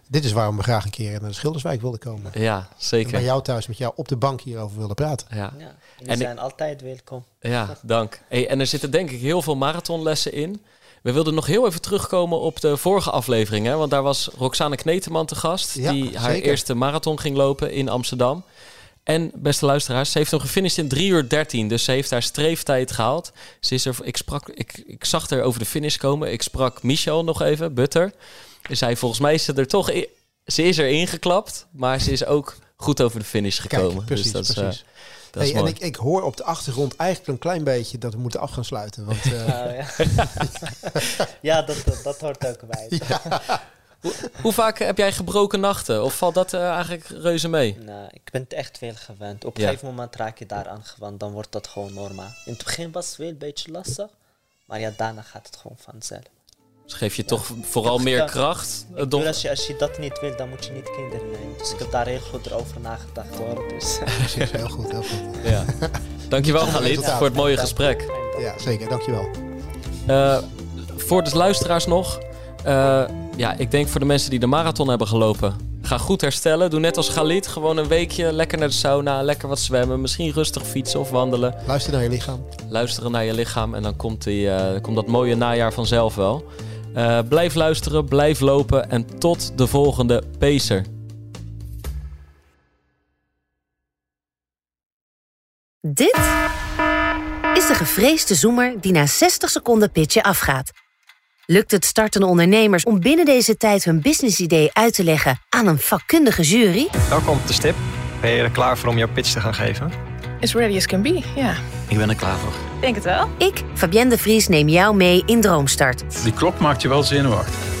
Dit is waarom we graag een keer naar de Schilderswijk wilden komen. Ja, En bij zeker. jou thuis met jou op de bank hierover willen praten. Ja, Ja, En ik- zijn altijd welkom. ja dank. Hey, en er zitten denk ik heel veel marathonlessen in. We wilden nog heel even terugkomen op de vorige aflevering. Hè? Want daar was Roxane Kneteman te gast. Ja, die haar zeker. eerste marathon ging lopen in Amsterdam. En beste luisteraars, ze heeft hem gefinished in 3 uur 13. Dus ze heeft haar streeftijd gehaald. Ze is er, ik, sprak, ik, ik zag haar over de finish komen. Ik sprak Michel nog even, Butter. Ze zei, volgens mij is ze er toch... in- ze is er ingeklapt, maar ze is ook goed over de finish gekomen. Kijk, precies, dus dat is, eh, precies. dat is Hey, en ik, ik hoor op de achtergrond eigenlijk een klein beetje dat we moeten af gaan sluiten. Want eh, Nou, ja, ja dat, dat, dat hoort ook bij. Hoe vaak heb jij gebroken nachten? Of valt dat eh, eigenlijk reuze mee? Nou, ik ben het echt veel gewend. Op een Ja. gegeven moment raak je daaraan gewend, dan wordt dat gewoon normaal. In het begin was het wel een beetje lastig, maar ja, daarna gaat het gewoon vanzelf. Dus geef je toch vooral meer kracht? Ik Eh, bedoel, als je, als je dat niet wil, dan moet je niet kinderen nemen. Dus ik heb daar heel goed over nagedacht hoor. Dus, precies, heel goed, heel goed. ja. Dankjewel Galit voor het mooie gesprek. Ja, zeker. Dankjewel. Eh, voor de luisteraars nog. eh, ja, ik denk voor de mensen die de marathon hebben gelopen. Ga goed herstellen. Doe net als Galit. Gewoon een weekje lekker naar de sauna. Lekker wat zwemmen. Misschien rustig fietsen of wandelen. Luister naar je lichaam. Luisteren naar je lichaam. En dan komt, die, eh, komt dat mooie najaar vanzelf wel. Eh, blijf luisteren. Blijf lopen. En tot de volgende Pacer. Dit is de gevreesde zoemer die na 60 seconden pitchen afgaat. Lukt het startende ondernemers om binnen deze tijd hun businessidee uit te leggen aan een vakkundige jury? Welkom op de stip. Ben je er klaar voor om jouw pitch te gaan geven? As ready as can be, ja. Ik ben er klaar voor. Denk het wel. Ik, Fabienne de Vries, neem jou mee in Droomstart. Die klok maakt je wel zenuwachtig.